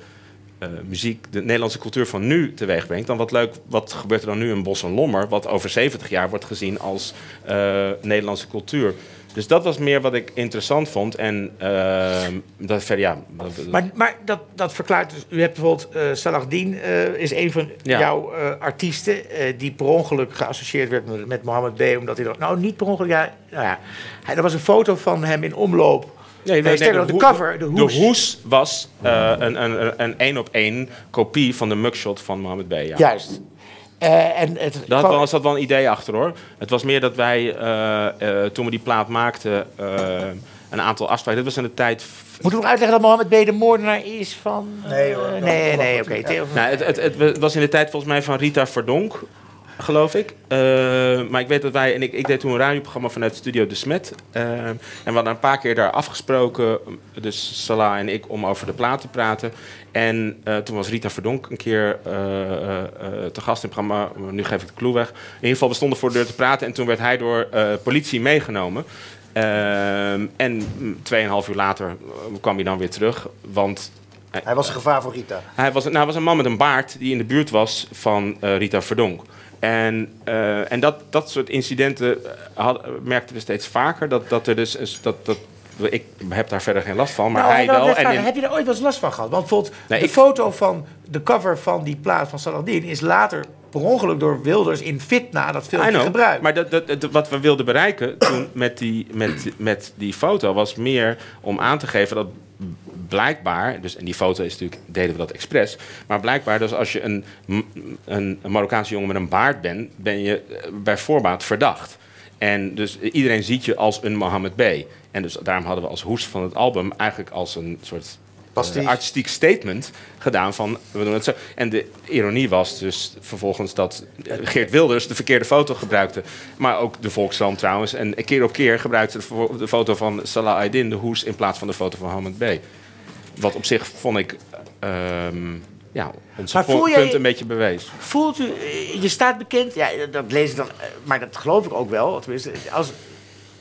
eh, muziek, de Nederlandse cultuur van nu teweeg brengt, dan wat leuk, wat gebeurt er dan nu in Bos en Lommer, wat over 70 jaar wordt gezien als eh, Nederlandse cultuur. Dus dat was meer wat ik interessant vond. En ehm, dat verder, ja. dat- Maar, maar dat, dat verklaart dus... U hebt bijvoorbeeld eh Salahdin eh, is een van Ja. jouw eh, artiesten... eh, die per ongeluk geassocieerd werd met, met Mohammed B. Omdat hij... dan- Nou, niet per ongeluk, ja. Nou ja hij, er was een foto van hem in omloop. Nee, Nee, sterker nog, de hoe- cover, de hoes. De hoes was eh, een een- een- een één op één kopie van de mugshot van Mohammed B. Ja. Juist. Eh, en het Daar kwam- had wel, zat wel een idee achter hoor. Het was meer dat wij, eh, eh, toen we die plaat maakten, eh, een aantal afspraken. Dit was in de tijd. Moeten we nog uitleggen dat Mohammed B. de moordenaar is van... eh, Nee, hoor, nee, nee, oké. Nou, het, het, het was in de tijd volgens mij van Rita Verdonk, geloof ik. Eh, maar ik weet dat wij, en ik, ik deed toen een radioprogramma vanuit Studio De Smet. Eh, en we hadden een paar keer daar afgesproken, dus Salah en ik, om over de plaat te praten. En eh, toen was Rita Verdonk een keer te gast in het programma. Nu geef ik de clue weg. In ieder geval, we stonden voor de deur te praten en toen werd hij door politie meegenomen. Ehm, en mm, tweeënhalf uur later kwam hij dan weer terug, want Hij was een gevaar voor Rita. hij was, nou, hij was een man met een baard die in de buurt was van Rita Verdonk. En, eh, en dat, dat soort incidenten eh, had, merkten we steeds vaker. Dat, dat er dus, dat, dat, ik heb daar verder geen last van, maar Nou, hij wel. En vragen, in- Heb je daar ooit wel eens last van gehad? Want bijvoorbeeld Nee, de ik- foto van de cover van die plaat van Salahdin... is later per ongeluk door Wilders in Fitna dat filmpje gebruikt. Maar dat, dat, dat- wat we wilden bereiken toen met die, met, met die foto was meer om aan te geven dat blijkbaar, dus en die foto is natuurlijk, deden we dat expres, maar blijkbaar dus als je een, een, een Marokkaanse jongen met een baard bent, ben je eh, bij voorbaat verdacht. En dus iedereen ziet je als een Mohammed B. En dus daarom hadden we als hoes van het album eigenlijk als een soort eh, artistiek statement gedaan van we doen het zo. En de ironie was dus vervolgens dat eh, Geert Wilders de verkeerde foto gebruikte. Maar ook de Volkskrant trouwens. En keer op keer gebruikte de foto van Salah Aydin, de hoes, in plaats van de foto van Mohammed B. Wat op zich vond ik ehm, ja, jij- punt een beetje bewees. Voelt u, je staat bekend, ja, dat lees ik dan, eh, maar dat geloof ik ook wel, tenminste, als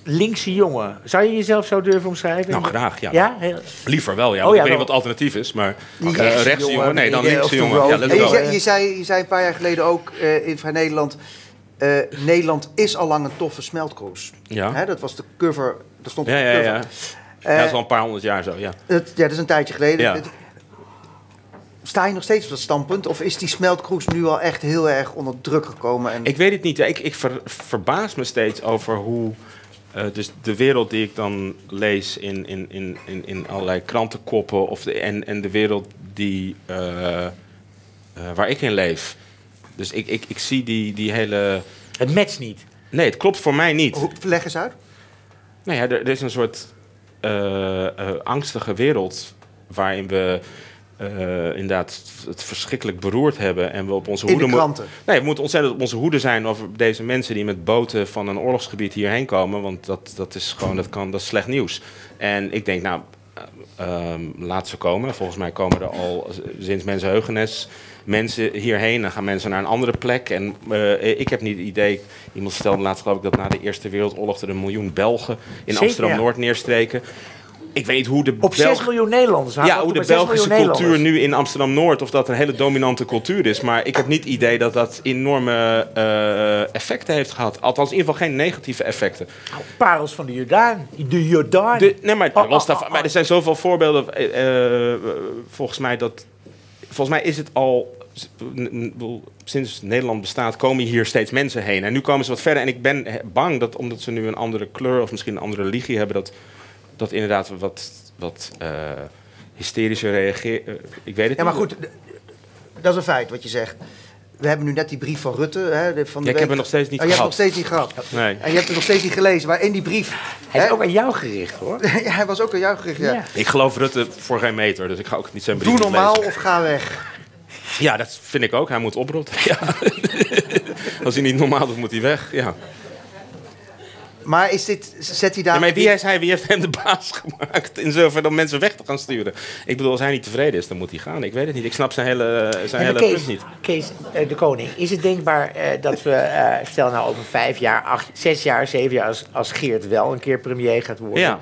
linkse jongen. Zou je jezelf zo durven omschrijven? Nou, graag, ja. Ja? Heel- Liever wel, ja. Oh, ja, ik weet niet wat alternatief is, maar eh, rechtse jongen, nee, dan linkse jongen. Ja, je, zei, je, zei, je zei een paar jaar geleden ook eh, in Vrij Nederland... eh, Nederland is al lang een toffe smeltkroes. Ja. Hè, dat was de cover. Dat stond op Ja, de ja, cover. Ja. Eh, ja, dat is al een paar honderd jaar zo, ja. het- ja, dat is een tijdje geleden. Ja. Het- Sta je nog steeds op dat standpunt? Of is die smeltkroes nu al echt heel erg onder druk gekomen? En... Ik weet het niet. Ja, Ik, ik ver- verbaas me steeds over hoe. eh, dus de wereld die ik dan lees in, in, in, in, in allerlei krantenkoppen. Of de, en, en de wereld die, eh, eh, waar ik in leef. Dus ik, ik, ik zie die, die hele. Het matcht niet. Nee, het klopt voor mij niet. Hoe- Leg eens uit. Nou ja, er, er is een soort eh, eh, angstige wereld waarin we eh, inderdaad het verschrikkelijk beroerd hebben en we op onze hoede de mo- kranten. Nee, we moeten ontzettend op onze hoede zijn over deze mensen die met boten van een oorlogsgebied hierheen komen, want dat, dat is gewoon dat kan dat is slecht nieuws. En ik denk, nou, eh, ehm, laat ze komen. Volgens mij komen er al sinds mensenheugenis mensen hierheen. Dan gaan mensen naar een andere plek. En eh, ik heb niet het idee. Iemand stelde laatst geloof ik dat na de Eerste Wereldoorlog er een miljoen Belgen in Zeker, Amsterdam Noord neerstreken. Ik weet niet hoe de Op 6 Belg- miljoen Nederlanders. ja, hoe de maar 6 Belgische cultuur nu in Amsterdam-Noord... of dat een hele dominante cultuur is. Maar ik heb niet het idee dat dat enorme eh, effecten heeft gehad. Althans, in ieder geval geen negatieve effecten. Parels van de Jordaan. De Jordaan. De, nee, maar, Oh, oh, oh, maar er zijn zoveel voorbeelden. eh, volgens mij dat... Volgens mij is het al... Sinds Nederland bestaat komen hier steeds mensen heen. En nu komen ze wat verder. En ik ben eh, bang dat omdat ze nu een andere kleur... of misschien een andere religie hebben... dat, dat inderdaad wat, wat eh, hysterischer reageren. ik weet het Ja, maar niet. goed, dat is een feit wat je zegt. We hebben nu net die brief van Rutte. Hè, de- van de Ja, ik heb hem nog steeds niet Oh, je hebt gehad. hem nog steeds niet gehad. Nee. En je hebt het nog steeds niet gelezen. Maar in die brief... Hij is hè, ook aan jou gericht, hoor. ja, hij was ook aan jou gericht. Ja. Ja. Ik geloof Rutte voor geen meter, dus ik ga ook niet zijn brief Doe normaal lezen. of ga weg. Ja, dat vind ik ook. Hij moet oprotten. Ja. Als hij niet normaal doet, moet hij weg. Ja. Maar is dit, zet hij daar... Ja, maar wie is hij? Wie heeft hem de baas gemaakt? In zover om mensen weg te gaan sturen. Ik bedoel, als hij niet tevreden is, dan moet hij gaan. Ik weet het niet. Ik snap zijn hele, zijn hele Kees, punt niet. Kees eh, de Koning, is het denkbaar eh, dat we, eh, stel nou over vijf jaar, acht, zes jaar, zeven jaar, als, als Geert wel een keer premier gaat worden, Ja.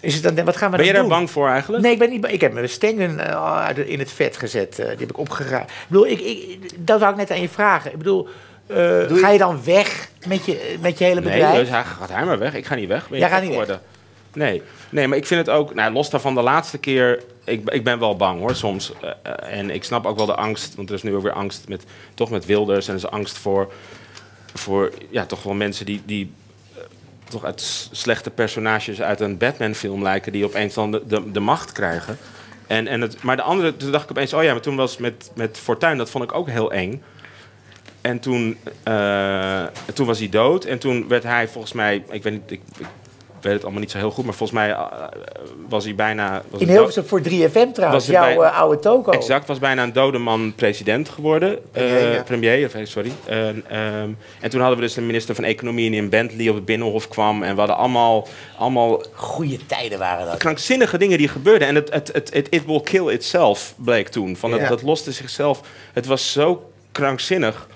is het dan, wat gaan we Ben je dan daar doen? bang voor eigenlijk? Nee, ik ben niet bang. Ik heb mijn uit- in het vet gezet. die heb ik opgeraapt. Ik bedoel, ik, ik, dat wou ik net aan je vragen. Ik bedoel, eh, ga je dan weg met je, met je hele Nee, bedrijf? dus hij gaat hij maar weg. Ik ga niet weg. Ben Jij gaat niet weg? geworden? Nee. nee, maar ik vind het ook... Nou, los daarvan, de laatste keer... Ik, ik ben wel bang hoor, soms. Eh, eh, en ik snap ook wel de angst. Want er is nu ook weer angst met, toch met Wilders. En er is angst voor, voor ja, toch wel mensen die... die toch uit slechte personages uit een Batman-film lijken... die opeens dan de, de, de macht krijgen. En, en het, maar de andere, toen dacht ik opeens... oh ja, maar toen was met, met Fortuyn, dat vond ik ook heel eng. En toen, eh, toen was hij dood. En toen werd hij volgens mij... Ik weet, niet, ik, ik weet het allemaal niet zo heel goed... maar volgens mij eh, was hij bijna... Was in hij dood. Hilversum voor 3FM trouwens, jouw bij- eh, oude toko. Exact, was bijna een dode man president geworden. Premier, Eh, ja. Premier, of, sorry. En, ehm, en toen hadden we dus een minister van Economie die in Bentley op het Binnenhof kwam. En we hadden allemaal, allemaal Goeie tijden waren dat. krankzinnige dingen die gebeurden. En het, het, het, het it will kill itself bleek toen. Van het, Ja. Dat loste zichzelf. Het was zo krankzinnig.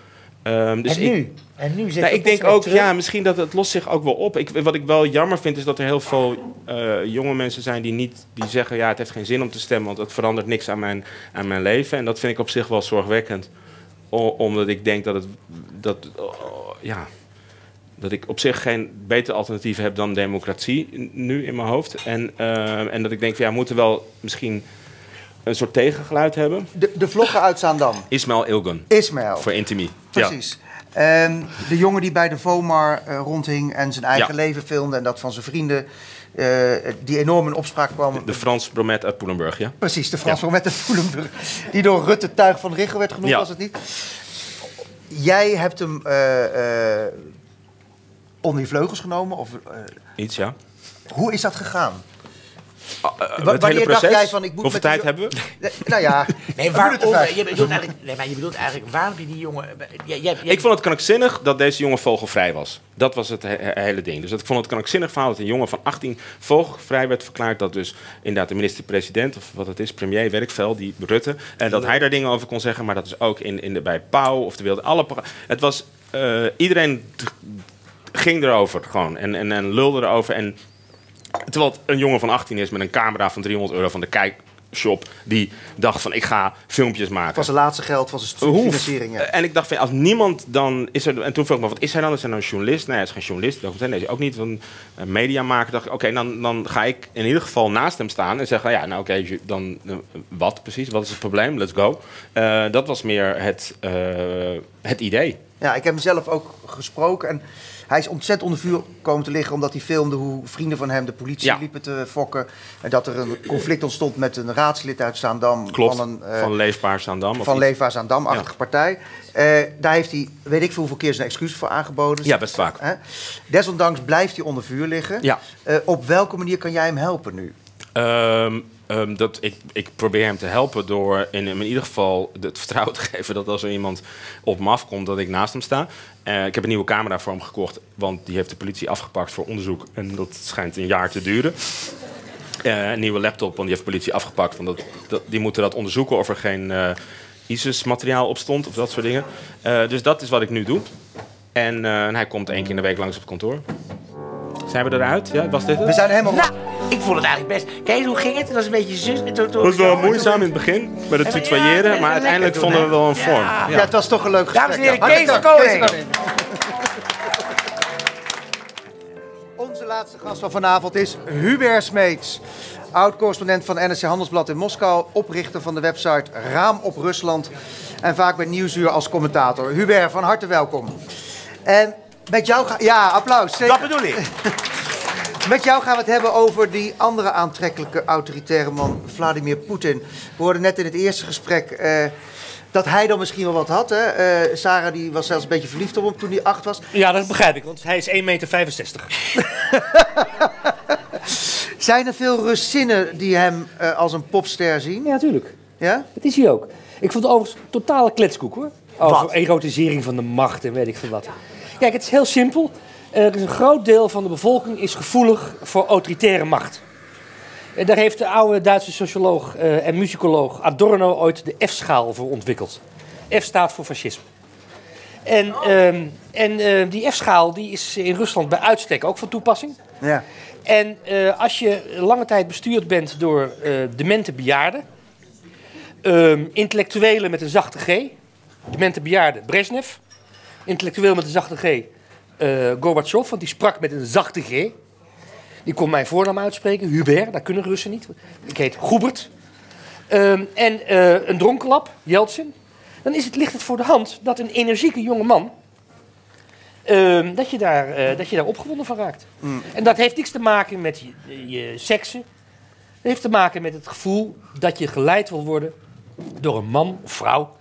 Ehm, dus en ik, nu? En nu zit nou, ik denk ook, terug. ja, misschien dat het lost zich ook wel op. Ik, wat ik wel jammer vind, is dat er heel veel eh, jonge mensen zijn die, niet, die zeggen... ja, het heeft geen zin om te stemmen, want het verandert niks aan mijn, aan mijn leven. En dat vind ik op zich wel zorgwekkend. O- omdat ik denk dat het... Dat, oh, ja, dat ik op zich geen beter alternatief heb dan democratie nu in mijn hoofd. En, eh, en dat ik denk, van, ja, we moeten wel misschien een soort tegengeluid hebben. De, de vlogger uit Zaandam, Ismail Ilgun, Ismaël. voor Intimi. Ja. Precies. Ehm, de jongen die bij de VOMAR eh, rondhing en zijn eigen Ja. leven filmde en dat van zijn vrienden, eh, die enorm in opspraak kwam. De Frans Bromet uit Poelenburg, ja. Precies, de Frans van met de Voelenburg, die door Rutte tuig van Richel werd genoemd, Ja. was het niet? Jij hebt hem eh, onder je vleugels genomen? Of, Iets, ja. hoe is dat gegaan? Uh, Wa- het wanneer hele dacht jij van, ik moet Hoeveel met die tijd hebben we? Eh, nou ja, Nee, waarom? vijf. Je bedoelt eigenlijk, nee, maar je bedoelt eigenlijk, waarom heb je die jongen... Jij, jij, jij- Ik vond het krankzinnig dat deze jongen vogelvrij was. Dat was het he- he- hele ding. Dus ik vond het krankzinnig verhaal dat een jongen van 18 vogelvrij werd verklaard. Dat dus inderdaad de minister-president, of wat het is, premier, veel, die Rutte. En dat hij daar dingen over kon zeggen. Maar dat is ook in, in de, bij Pauw of de Wilde. Alle, het was, eh, iedereen ging erover gewoon. En, en, en lulde erover. En terwijl het een jongen van 18 is met een camera van 300 euro van de kijkshop. Die dacht van ik ga filmpjes maken. Was zijn laatste geld, was studie-financiering. ja. En ik dacht van, als niemand dan is er... En toen vroeg ik me, wat is hij dan? Is hij nou een journalist? Nee, hij is geen journalist. Nee, nee, ook niet een mediamaker. dacht ik, oké, dan, dan ga ik in ieder geval naast hem staan en zeggen... Ja, nou oké, dan eh, wat precies? Wat is het probleem? Let's go. Eh, dat was meer het, eh, het idee. Ja, ik heb hem zelf ook gesproken. En hij is ontzettend onder vuur komen te liggen omdat hij filmde hoe vrienden van hem de politie Ja. liepen te fokken. En dat er een conflict ontstond met een raadslid uit Zaandam. Klopt, Van, een, eh, van Leefbaar Zaandam. van. Leefbaar Zaandam-achtige partij. Eh, daar heeft hij, weet ik veel hoeveel keer zijn excuus voor aangeboden. Ja, best vaak. Desondanks blijft hij onder vuur liggen. Ja. Eh, op welke manier kan jij hem helpen nu? Ehm, ehm, dat ik, ik probeer hem te helpen door in, in ieder geval het vertrouwen te geven dat als er iemand op me afkomt, dat ik naast hem sta. Eh, ik heb een nieuwe camera voor hem gekocht, want die heeft de politie afgepakt voor onderzoek. En dat schijnt een jaar te duren. Eh, een nieuwe laptop, want die heeft de politie afgepakt. Want dat, die moeten dat onderzoeken of er geen eh, ISIS-materiaal op stond of dat soort dingen. Dus dat is wat ik nu doe. En, en hij komt één keer in de week langs op kantoor. Zijn we eruit? Ja, was dit het? We zijn helemaal... Nou, ik vond het eigenlijk best... Kijk, hoe ging het? Het was een beetje zus... Het was wel moeizaam in het begin met het tutoyeren, maar uiteindelijk vonden we wel een vorm. Ja. Het was toch een leuk gesprek. Dames en heren, Kees. Koning. Onze laatste gast van vanavond is Hubert Smeets. Oud-correspondent van NRC Handelsblad in Moskou. Oprichter van de website Raam op Rusland. En vaak bij Nieuwsuur als commentator. Hubert, van harte welkom. En met jou ga... Ja, applaus. zeker. Dat bedoel ik. Met jou gaan we het hebben over die andere aantrekkelijke autoritaire man, Vladimir Poetin. We hoorden net in het eerste gesprek eh, dat hij dan misschien wel wat had. Hè? Eh, Sarah die was zelfs een beetje verliefd op hem toen hij acht was. Ja, dat begrijp ik, want hij is 1,65 meter. Zijn er veel Russinnen die hem eh, als een popster zien? Ja, natuurlijk. Ja? Dat is hij ook. Ik vond het overigens een totale kletskoek hoor. Over Wat? erotisering van de macht en weet ik veel wat. Kijk, het is heel simpel. Er is een groot deel van de bevolking is gevoelig voor autoritaire macht. En daar heeft de oude Duitse socioloog eh, en muzikoloog Adorno ooit de F-schaal voor ontwikkeld. F staat voor fascisme. En, ehm, en eh, die F-schaal die is in Rusland bij uitstek ook van toepassing. Ja. En eh, als je lange tijd bestuurd bent door eh, demente bejaarden, ehm, intellectuelen met een zachte G, demente bejaarden Brezhnev, intellectueel met een zachte G Gorbachev, want die sprak met een zachte G. Die kon mijn voornaam uitspreken, Hubert, dat kunnen Russen niet. Ik heet Goebert. Ehm, en eh, een dronkenlap, Yeltsin. Dan is het, ligt het voor de hand dat een energieke jonge man Ehm, dat, je daar, eh, dat je daar opgewonden van raakt. En dat heeft niks te maken met je, je seksen. Dat heeft te maken met het gevoel dat je geleid wil worden door een man of vrouw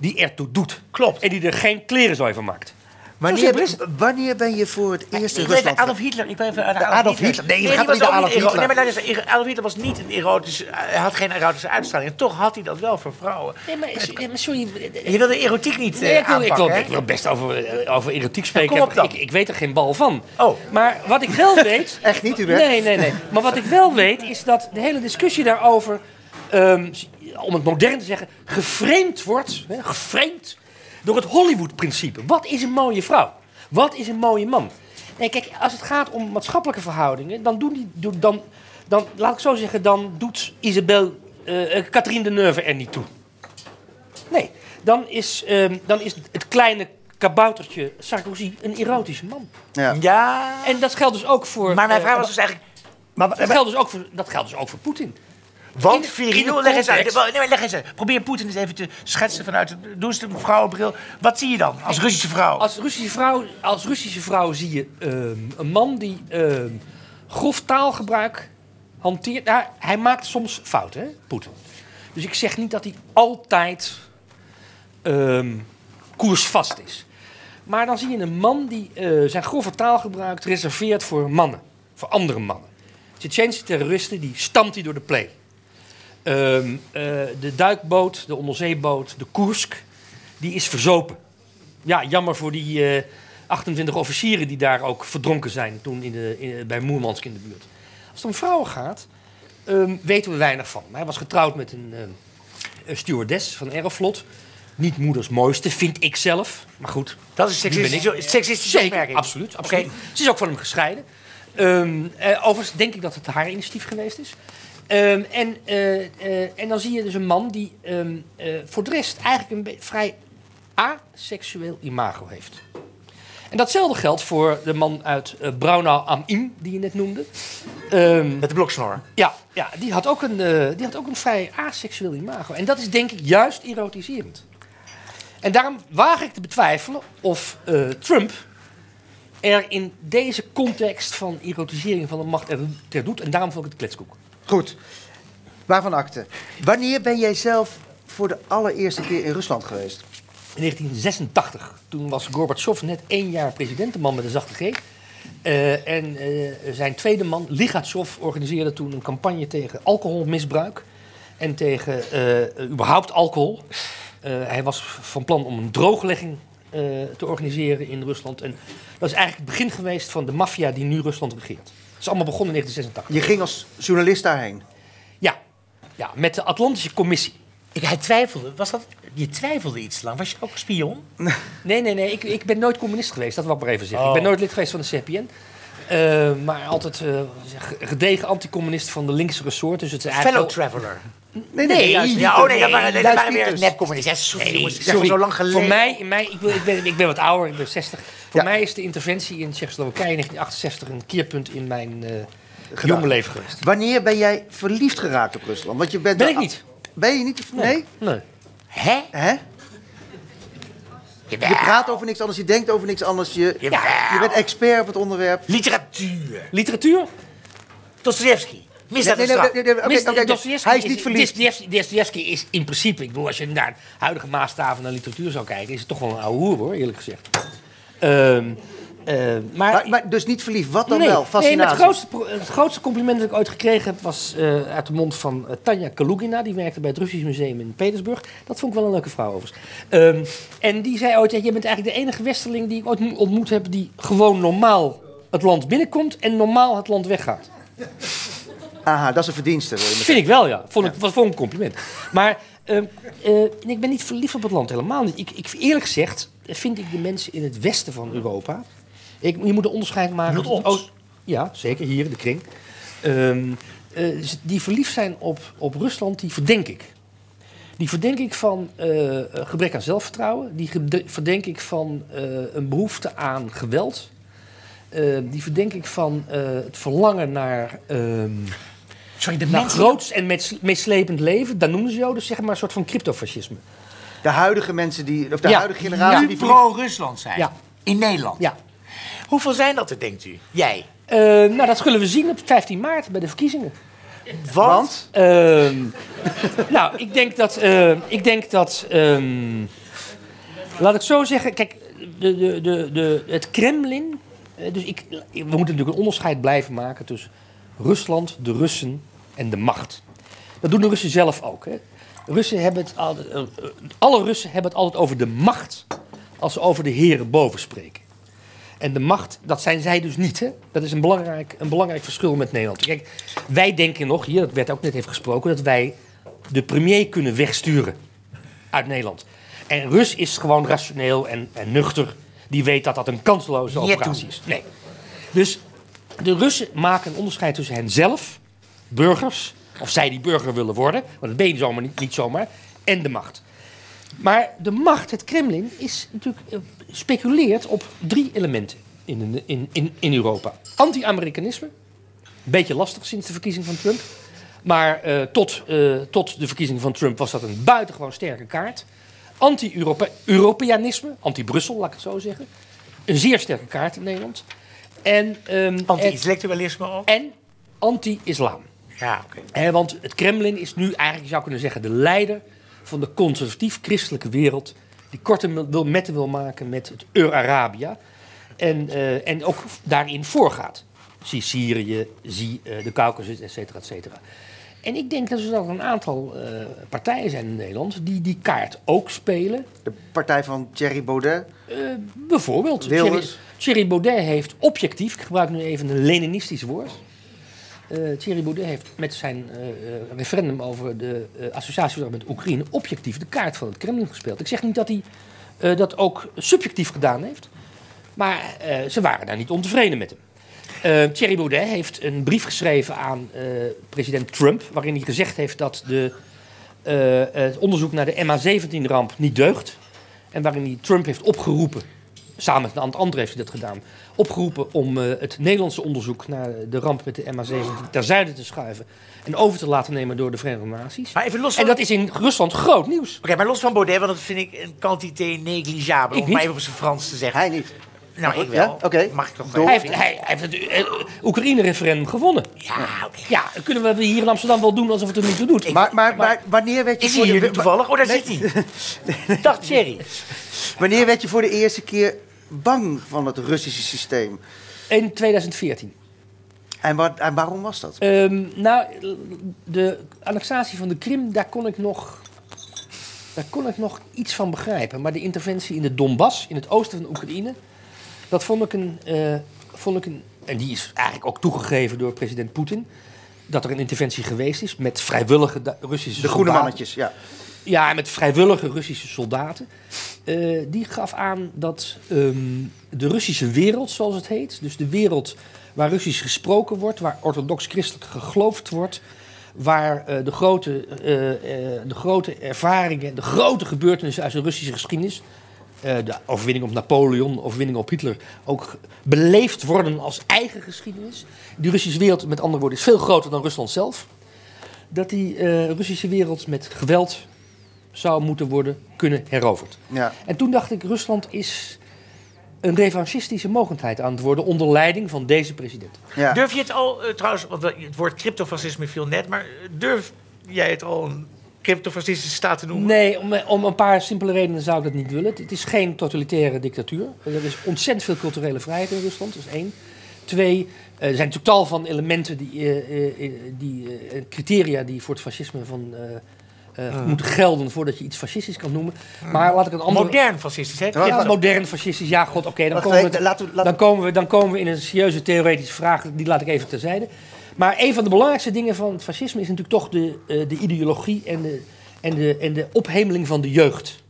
die ertoe doet. Klopt. En die er geen klerenzooi van maakt. Wanneer, wanneer ben je voor het eerst in Ik weet Rusland? Adolf Hitler. Ik ben even aan Adolf, Adolf Hitler. Nee, je gaat niet naar Adolf Hitler. Nee, maar luister, Adolf Hitler was niet een erotische... Hij had geen erotische uitstraling. En toch had hij dat wel voor vrouwen. Nee, maar, sorry. Je wil de erotiek niet Nee, eh, ik, wil, ik, wil, aanpakken, hè? ik wil best over, eh, over erotiek spreken. kom op dan. ik, ik weet er geen bal van. Oh. Maar wat ik wel weet... Echt niet, Hubert? Nee, nee, nee. Maar wat ik wel weet is dat de hele discussie daarover, ehm, om het modern te zeggen, geframed wordt, hè, geframed door het Hollywood-principe. Wat is een mooie vrouw? Wat is een mooie man? Nee, kijk, als het gaat om maatschappelijke verhoudingen, dan doen die, dan, dan, laat ik zo zeggen, dan doet Isabel, eh eh, Catherine Deneuve er niet toe. Nee, dan is, ehm, dan is het kleine kaboutertje Sarkozy een erotische man. Ja. Ja, En dat geldt dus ook voor. maar mijn eh, vraag was dus eigenlijk... Maar, dat geldt dus ook voor, dat geldt dus ook voor Poetin. Want de leg eens uit. Nee, leg eens uit. Probeer Poetin eens even te schetsen vanuit de doe eens de vrouwenbril. Wat zie je dan als Russische vrouw? Als Russische vrouw, als Russische vrouw zie je ehm, een man die ehm, grof taalgebruik hanteert. Nou, hij maakt soms fouten, hè, Poetin. Dus ik zeg niet dat hij altijd ehm, koersvast is. Maar dan zie je een man die eh, zijn grove taalgebruik reserveert voor mannen. Voor andere mannen. Tsjetsjensche terroristen, die stamt hij door de play. Ehm, eh, de duikboot, de onderzeeboot, de Koersk, die is verzopen. Ja, jammer voor die eh, 28 officieren die daar ook verdronken zijn toen in de, in, bij Moermansk in de buurt. Als het om vrouwen gaat, ehm, weten we weinig van. Hij was getrouwd met een, ehm, een stewardess van Aeroflot. Niet moeders mooiste, vind ik zelf. Maar goed, Dat is seksistische, seksistische Zeker, opmerking. absoluut. absoluut. Ze is ook van hem gescheiden. Ehm, eh, overigens denk ik dat het haar initiatief geweest is. Ehm, en, eh, eh, en dan zie je dus een man die ehm, eh, voor de rest eigenlijk een vrij aseksueel imago heeft. En datzelfde geldt voor de man uit eh Braunau am Inn, die je net noemde. Ehm, Met de bloksnor. ja, ja die, had ook een, die had ook een vrij aseksueel imago. En dat is denk ik juist erotiserend. En daarom waag ik te betwijfelen of Trump er in deze context van erotisering van de macht er ter doet. En daarom vond ik het kletskoek. Goed. Waarvan akte? Wanneer ben jij zelf voor de allereerste keer in Rusland geweest? In 1986, toen was Gorbachev net één jaar president, een man met een zachte G. Eh, en eh, zijn tweede man, Ligatchov, organiseerde toen een campagne tegen alcoholmisbruik. En tegen eh, überhaupt alcohol. Hij was van plan om een drooglegging te organiseren in Rusland. En dat is eigenlijk het begin geweest van de maffia die nu Rusland regeert. Het is allemaal begonnen in 1986. Je ging als journalist daarheen. Ja, ja met de Atlantische Commissie. Ik, hij twijfelde. Was dat, je twijfelde iets lang. Was je ook een spion? Nee, nee, nee. Ik, ik ben nooit communist geweest. Dat wil ik maar even zeggen. Oh. Ik ben nooit lid geweest van de CPN. Eh, maar altijd eh, gedegen anticommunist van de linkse resort. Dus het is Fellow eigenlijk... wel- traveler. Nee, Nee, juist niet. Ja, oh nee, dat waren, Nee, dat waren weer nepcommunisten. Ja, sorry, Nee, jongens. Zo lang geleden. Voor mij, in mij ik, ben, ik, ben, ik ben wat ouder, ik ben 60. Voor Ja. mij is de interventie in Tsjechoslowakije in 1968 een keerpunt in mijn eh jonge leven geweest. Wanneer ben jij verliefd geraakt op Rusland? Want je bent Ben ik niet. Ben je niet? Nee? Nee. Hè? Hè? Je praat over niks anders, je denkt over niks anders. Je, Jawel. je bent expert op het onderwerp. Literatuur. Literatuur? Dostoevsky. Misdaad Nee, nee, nee, nee, nee, Mis- Dostoevsky Hij is niet verliefd. Dostoevsky- is in principe, ik bedoel, als je naar huidige maatstaven naar literatuur zou kijken, is het toch wel een oude hoer hoor, eerlijk gezegd. Ehm, Eh, maar, Maar, maar dus niet verliefd, wat dan nee, wel? nee, Fascinatie. het, grootste, het grootste compliment dat ik ooit gekregen heb was eh, uit de mond van eh, Tanja Kalugina. Die werkte bij het Russisch Museum in Petersburg. Dat vond ik wel een leuke vrouw overigens. Ehm, en die zei ooit, ja, je bent eigenlijk de enige westerling die ik ooit mo- ontmoet heb... die gewoon normaal het land binnenkomt en normaal het land weggaat. Aha, dat is een verdienste. wil je Vind ik wel, ja. Vond ik, was vond ik een compliment. Maar ehm, eh, ik ben niet verliefd op het land, helemaal niet. Ik, ik, eerlijk gezegd vind ik de mensen in het westen van Europa... Ik, je moet een onderscheid maken... Tussen ons? Oost- ja, zeker, hier in de kring. Ehm, eh, die verliefd zijn op, op Rusland, die verdenk ik. Die verdenk ik van eh, gebrek aan zelfvertrouwen. Die verdenk ik van eh, een behoefte aan geweld. Eh, die verdenk ik van het verlangen naar... ehm, Sorry, de mensen... groots en met, meeslepend leven, dat noemen ze jou dus zeg maar een soort van cryptofascisme. De huidige mensen die, of de Ja. huidige generatie die pro-Rusland zijn. Ja. In Nederland. Ja. Hoeveel zijn dat er, denkt u? Jij. Eh, nou, dat zullen we zien op 15 maart bij de verkiezingen. Want? Ehm, nou, ik denk dat. eh, ik denk dat ehm, laat ik zo zeggen. Kijk, de, de, de, de, het Kremlin. eh, dus ik, we moeten natuurlijk een onderscheid blijven maken tussen Rusland, de Russen en de macht. Dat doen de Russen zelf ook. Hè. Russen hebben het altijd, eh, eh, alle Russen hebben het altijd over de macht als ze over de heren boven spreken. En de macht, dat zijn zij dus niet. Hè? Dat is een belangrijk, een belangrijk verschil met Nederland. Kijk, wij denken nog, hier, dat werd ook net even gesproken, dat wij de premier kunnen wegsturen uit Nederland. En Rus is gewoon rationeel en, en nuchter. Die weet dat dat een kansloze operatie is. Nee. Dus de Russen maken een onderscheid tussen henzelf, burgers, of zij die burger willen worden, want dat ben je zomaar niet, niet zomaar, en de macht. Maar de macht, het Kremlin, is natuurlijk, eh, speculeert op drie elementen in, in, in, in Europa. Anti-Amerikanisme, beetje lastig sinds de verkiezing van Trump. Maar eh, tot, eh, tot de verkiezing van Trump was dat een buitengewoon sterke kaart. Anti-Europeanisme, anti-Brussel, laat ik het zo zeggen. Een zeer sterke kaart in Nederland. En, ehm, Anti-intellectualisme ook? en anti-islam. Ja, oké. Want het Kremlin is nu eigenlijk, je zou kunnen zeggen, de leider van de conservatief-christelijke wereld. Die korte wil, metten wil maken met het Eur-Arabia. En, eh, en ook daarin voorgaat. Zie Syrië, zie eh, de Caucasus, et cetera, et cetera. En ik denk dat er een aantal eh, partijen zijn in Nederland die die kaart ook spelen. De partij van Thierry Baudet. Eh, bijvoorbeeld. Thierry, Thierry Baudet heeft objectief, ik gebruik nu even een Leninistisch woord. Eh, Thierry Baudet heeft met zijn eh, referendum over de associatieverdrag met Oekraïne objectief de kaart van het Kremlin gespeeld. Ik zeg niet dat hij dat ook subjectief gedaan heeft, maar ze waren daar niet ontevreden met hem. Thierry Baudet heeft een brief geschreven aan president Trump, waarin hij gezegd heeft dat de, het onderzoek naar de MH17-ramp niet deugt. En waarin hij Trump heeft opgeroepen, samen met een aantal anderen heeft hij dat gedaan, opgeroepen om eh, het Nederlandse onderzoek naar de ramp met de MH17 terzijde te schuiven en over te laten nemen door de Verenigde Naties. Maar even los van... En dat is in Rusland groot nieuws. Oké, maar los van Baudet, want dat vind ik een quantité negligible. Ik Om niet. maar even op zijn Frans te zeggen. Hij niet. nou, ik Ja, wel. oké. Mag ik toch Door. Hij heeft, hij, hij heeft het eh, Oekraïne-referendum gewonnen. Ja, oké. Ja, kunnen we hier in Amsterdam wel doen alsof het er niet toe doet. Maar, maar, maar wanneer werd je Is voor hij hier de, toevallig? Oh, daar zit hij. Dag Thierry. wanneer werd je voor de eerste keer bang van het Russische systeem? In 2014. En, wat, en waarom was dat? Ehm, nou, de annexatie van de Krim, daar kon ik nog. Daar kon ik nog iets van begrijpen. Maar de interventie in de Donbass, in het oosten van Oekraïne, dat vond ik een. eh, vond ik een en die is eigenlijk ook toegegeven door president Poetin. Dat er een interventie geweest is met vrijwillige Russische De groene mannetjes, ja. Ja, met vrijwillige Russische soldaten. Eh, die gaf aan dat ehm, de Russische wereld, zoals het heet, dus de wereld waar Russisch gesproken wordt, waar orthodox-christelijk geloofd wordt, waar eh, de, grote, eh, de grote ervaringen, de grote gebeurtenissen uit de Russische geschiedenis, de overwinning op Napoleon, de overwinning op Hitler, ook beleefd worden als eigen geschiedenis. Die Russische wereld, met andere woorden, is veel groter dan Rusland zelf. Dat die Russische wereld met geweld zou moeten worden kunnen heroverd. ja. En toen dacht ik, Rusland is een revanchistische mogendheid aan het worden onder leiding van deze president. ja. Durf je het al, eh, trouwens, want het woord cryptofascisme viel net, maar eh, durf jij het al een cryptofascistische staat te noemen? Nee, om, om een paar simpele redenen zou ik dat niet willen. Het is geen totalitaire dictatuur. Er is ontzettend veel culturele vrijheid in Rusland, dat is één. Twee, eh, er zijn natuurlijk tal van elementen, die, eh, eh, eh, die, eh, criteria die voor het fascisme van, eh, eh, moeten gelden voordat je iets fascistisch kan noemen. Maar laat ik een andere... Modern fascistisch, hè? Ja, modern fascistisch, ja god, oké. dan, komen we, laten we- laten dan, komen we, dan komen we in een serieuze theoretische vraag, die laat ik even terzijde. Maar een van de belangrijkste dingen van het fascisme is natuurlijk toch de, eh, de ideologie en de, en, de, en de ophemeling van de jeugd.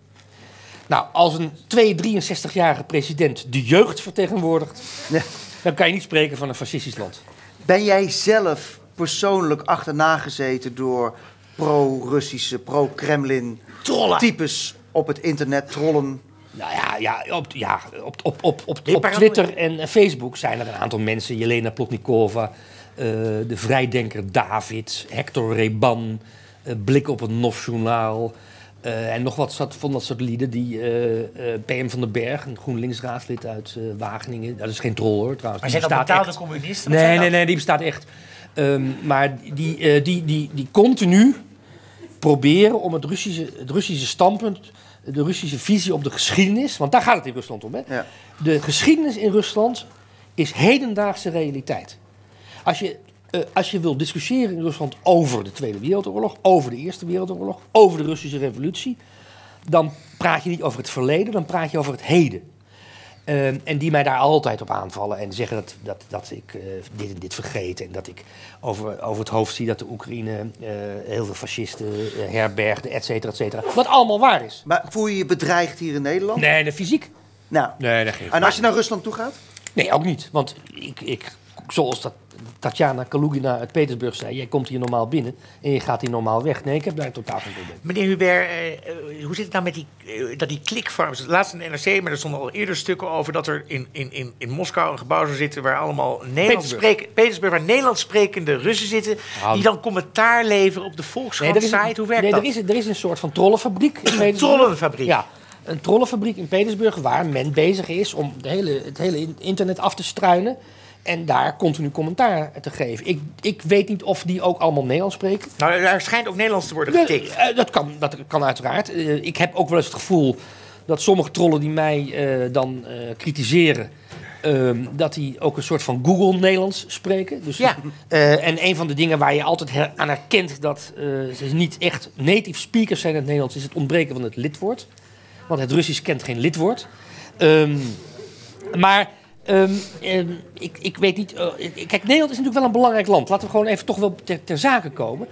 Nou, als een 2, 63-jarige president de jeugd vertegenwoordigt, Ja. dan kan je niet spreken van een fascistisch land. Ben jij zelf persoonlijk achterna gezeten door pro-Russische, pro-Kremlin Trollen. types op het internet, trollen? Nou ja, ja, op, ja op, op, op, op, op Twitter en eh, Facebook zijn er een aantal mensen. Jelena Plotnikova, eh, de vrijdenker David, Hector Reban, eh, Blik op het NOS-journaal. eh, en nog wat van dat soort lieden die eh, eh, PM van den Berg, een GroenLinks-raadslid uit Wageningen. Dat is geen troll hoor trouwens. Maar die zijn dat bestaat betaalde echt. communisten? Nee, nee, nee, die bestaat echt. Ehm, maar die, die, die, die continu proberen om het Russische, het Russische standpunt, de Russische visie op de geschiedenis, want daar gaat het in Rusland om. Hè? Ja. De geschiedenis in Rusland is hedendaagse realiteit. Als je, eh, als je wil discussiëren in Rusland over de Tweede Wereldoorlog, over de Eerste Wereldoorlog, over de Russische Revolutie, dan praat je niet over het verleden, dan praat je over het heden. Ehm, en die mij daar altijd op aanvallen en zeggen dat, dat, dat ik eh, dit en dit vergeet. En dat ik over, over het hoofd zie dat de Oekraïne eh, heel veel fascisten eh, herbergde, et cetera, et cetera. Wat allemaal waar is. Maar voel je je bedreigd hier in Nederland? Nee, de fysiek? Nou, Nee, dat geeft en als je naar Rusland toe gaat? Nee, ook niet. Want ik, ik, zoals dat Tatjana Kalugina uit Petersburg zei, jij komt hier normaal binnen en je gaat hier normaal weg. Nee, ik heb daar totaal geen probleem. Meneer Hubert, eh, eh, hoe zit het nou met die, eh, dat die klikfarms? Laatst in de NRC, maar er stonden al eerder stukken over dat er in, in, in, in Moskou een gebouw zou zitten waar allemaal Nederlands spreken, Petersburg, waar Nederlands sprekende Russen zitten, Nou, die dan commentaar leveren op de Volkskrant site. Hoe werkt nee, dat? Er is, er is een soort van trollenfabriek Petersburg. trollenfabriek? Ja, een trollenfabriek in Petersburg waar men bezig is om de hele, het hele in- internet af te struinen. En daar continu commentaar te geven. Ik, ik weet niet of die ook allemaal Nederlands spreken. Nou, daar schijnt ook Nederlands te worden getikt. eh, dat, kan, dat kan uiteraard. Eh, ik heb ook wel eens het gevoel dat sommige trollen die mij eh, dan kritiseren... ehm, dat die ook een soort van Google Nederlands spreken. Dus, Ja. en een van de dingen waar je altijd her- aan herkent dat ze niet echt native speakers zijn in het Nederlands, is het ontbreken van het lidwoord. Want het Russisch kent geen lidwoord. Ehm, maar ehm, ehm, ik, ik weet niet. eh, kijk, Nederland is natuurlijk wel een belangrijk land. Laten we gewoon even toch wel ter, ter zake komen.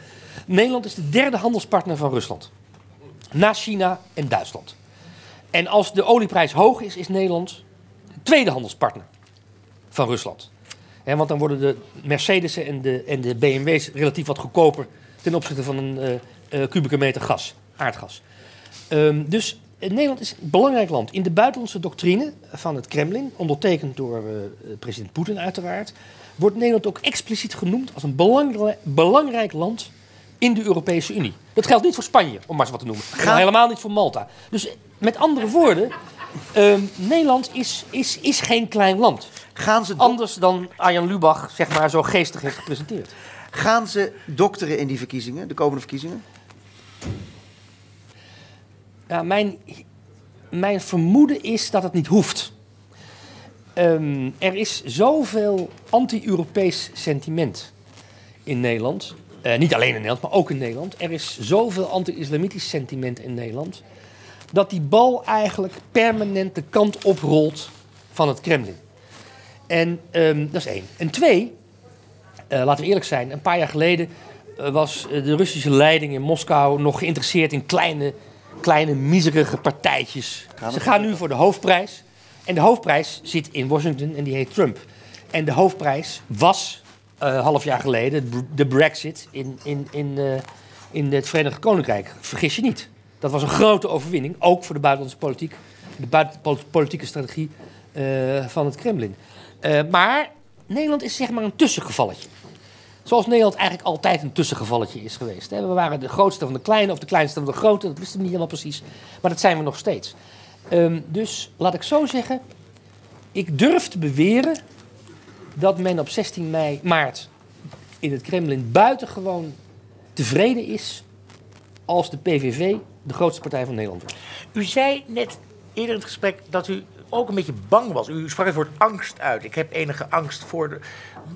Nederland is de derde handelspartner van Rusland. Na China en Duitsland. En als de olieprijs hoog is, is Nederland de tweede handelspartner van Rusland. Want dan worden de Mercedes'en en de, en de BMW's relatief wat goedkoper ten opzichte van een eh, eh, kubieke meter gas, aardgas. Ehm, dus Nederland is een belangrijk land. In de buitenlandse doctrine van het Kremlin, ondertekend door eh, president Poetin uiteraard, wordt Nederland ook expliciet genoemd als een belangrijk, belangrijk land in de Europese Unie. Dat geldt niet voor Spanje, om maar eens wat te noemen. En al helemaal niet voor Malta. Dus eh, met andere woorden, ehm, Nederland is, is, is geen klein land. Gaan ze, Anders dan Arjan Lubach, zeg maar, zo geestig heeft gepresenteerd. gaan ze dokteren in die verkiezingen, de komende verkiezingen? Mijn, mijn vermoeden is dat het niet hoeft. Ehm, er is zoveel anti-Europees sentiment in Nederland. Eh, niet alleen in Nederland, maar ook in Nederland. Er is zoveel anti-islamitisch sentiment in Nederland. Dat die bal eigenlijk permanent de kant oprolt van het Kremlin. En ehm, dat is één. En twee, eh, laten we eerlijk zijn, een paar jaar geleden eh, was de Russische leiding in Moskou nog geïnteresseerd in kleine, kleine miserige partijtjes. Ze gaan nu voor de hoofdprijs. En de hoofdprijs zit in Washington en die heet Trump. En de hoofdprijs was eh, een half jaar geleden de- Brexit in, in, in, eh, in het Verenigd Koninkrijk. Vergis je niet. Dat was een grote overwinning, ook voor de buitenlandse politiek, de buitenpolitieke strategie eh, van het Kremlin. Eh, maar Nederland is zeg maar een tussengevalletje. Zoals Nederland eigenlijk altijd een tussengevalletje is geweest. We waren de grootste van de kleine of de kleinste van de grote, dat wisten we niet helemaal precies. Maar dat zijn we nog steeds. Ehm, dus laat ik zo zeggen, ik durf te beweren dat men op 16 mei, maart in het Kremlin buitengewoon tevreden is als de PVV de grootste partij van Nederland wordt. U zei net eerder in het gesprek dat u ook een beetje bang was. U sprak het woord angst uit. Ik heb enige angst voor de...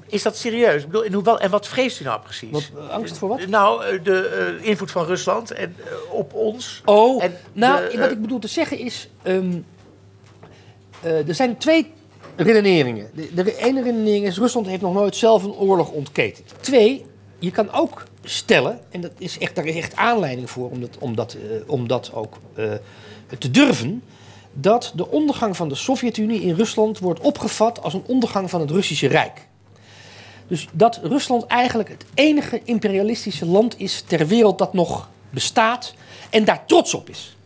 Is dat serieus? Ik bedoel, en, hoe wel, en wat vreest u nou precies? Wat, eh, angst voor wat? Nou, eh, de eh, invloed van Rusland en, eh, op ons. Oh, En nou, de, wat eh, ik bedoel te zeggen is... ehm, eh, er zijn twee redeneringen. De, de ene redenering is... Rusland heeft nog nooit zelf een oorlog ontketend. Twee, je kan ook stellen... en dat is echt, daar is echt aanleiding voor om dat, om dat, eh, om dat ook eh, te durven... dat de ondergang van de Sovjet-Unie in Rusland wordt opgevat... als een ondergang van het Russische Rijk. Dus dat Rusland eigenlijk het enige imperialistische land is ter wereld dat nog bestaat en daar trots op is.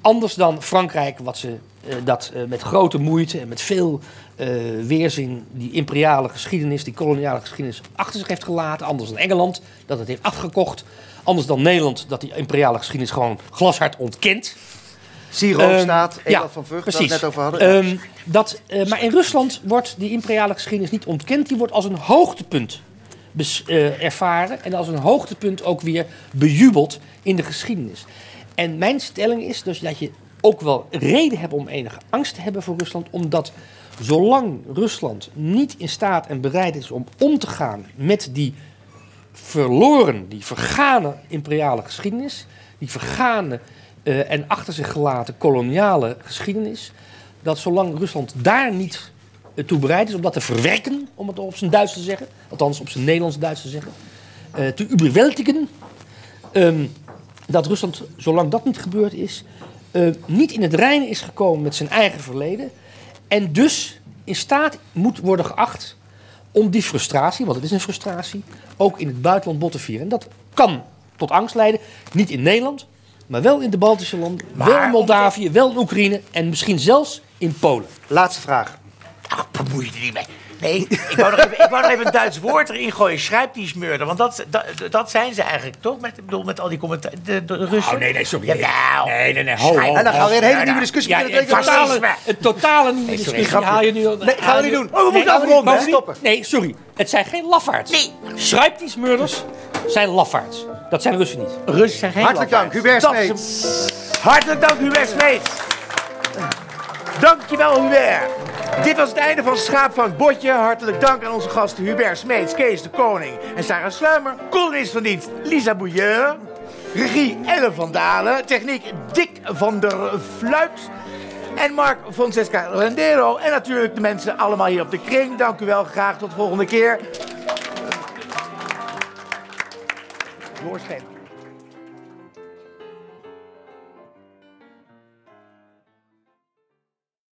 Anders dan Frankrijk, wat ze eh, dat eh, met grote moeite en met veel eh, weerzin die imperiale geschiedenis, die koloniale geschiedenis achter zich heeft gelaten. Anders dan Engeland, dat het heeft afgekocht. Anders dan Nederland, dat die imperiale geschiedenis gewoon glashard ontkent. Siro Ehm, staat, ja, Ewald van Vught, waar we het net over hadden. Ehm, dat, eh, maar in Rusland wordt die imperiale geschiedenis niet ontkend. Die wordt als een hoogtepunt bes- eh, ervaren. En als een hoogtepunt ook weer bejubeld in de geschiedenis. En mijn stelling is dus dat je ook wel reden hebt om enige angst te hebben voor Rusland. Omdat zolang Rusland niet in staat en bereid is om om te gaan met die verloren, die vergane imperiale geschiedenis, die vergane eh, en achter zich gelaten koloniale geschiedenis, dat zolang Rusland daar niet toe bereid is om dat te verwerken, om het op zijn Duits te zeggen, althans op zijn Nederlands-Duits te zeggen, eh, te überwältigen, ehm, dat Rusland, zolang dat niet gebeurd is, eh, niet in het reinen is gekomen met zijn eigen verleden en dus in staat moet worden geacht om die frustratie, want het is een frustratie, ook in het buitenland bot te vieren. En dat kan tot angst leiden, niet in Nederland, maar wel in de Baltische landen, wel in Moldavië, wel in Oekraïne en misschien zelfs in Polen. Laatste vraag. Ach, bemoei je er niet mee. Nee, ik wou, nog even, ik wou nog even een Duits woord erin gooien. Schrijptiesmurder. Want dat, dat, dat zijn ze eigenlijk, toch? Met, ik bedoel, met al die commentaar. De, de Russen. Oh, nee, nee, sorry. Jawel. Nee, nee, nee. Ho, ho, En dan gaan we weer een hele Ja, nieuwe ja. discussie Ja, beginnen. een totale, een totale nieuwe discussie grapje. haal je nu... Nee, gaan we niet doen. Oh, we moeten Nee, afronden, Stoppen. Nee, sorry. Het zijn geen lafaards. Nee. Schrijptiesmurders zijn lafaards. Dat zijn Russen niet. Russen zijn geen Hartelijk dank. Hubert Smeets. Hartelijk dank, Hubert Smeets. Dankjewel, Hubert. Dit was het einde van Schaap van het Botje. Hartelijk dank aan onze gasten Hubert Smeets, Kees de Koning en Sarah Sluimer. Columnist van dienst Lisa Bouilleur. Regie Elle van Dalen. Techniek Dick van der Fluit. En Mark Francesca Rendero. En natuurlijk de mensen allemaal hier op de kring. Dank u wel. Graag tot de volgende keer. Doorschrijven.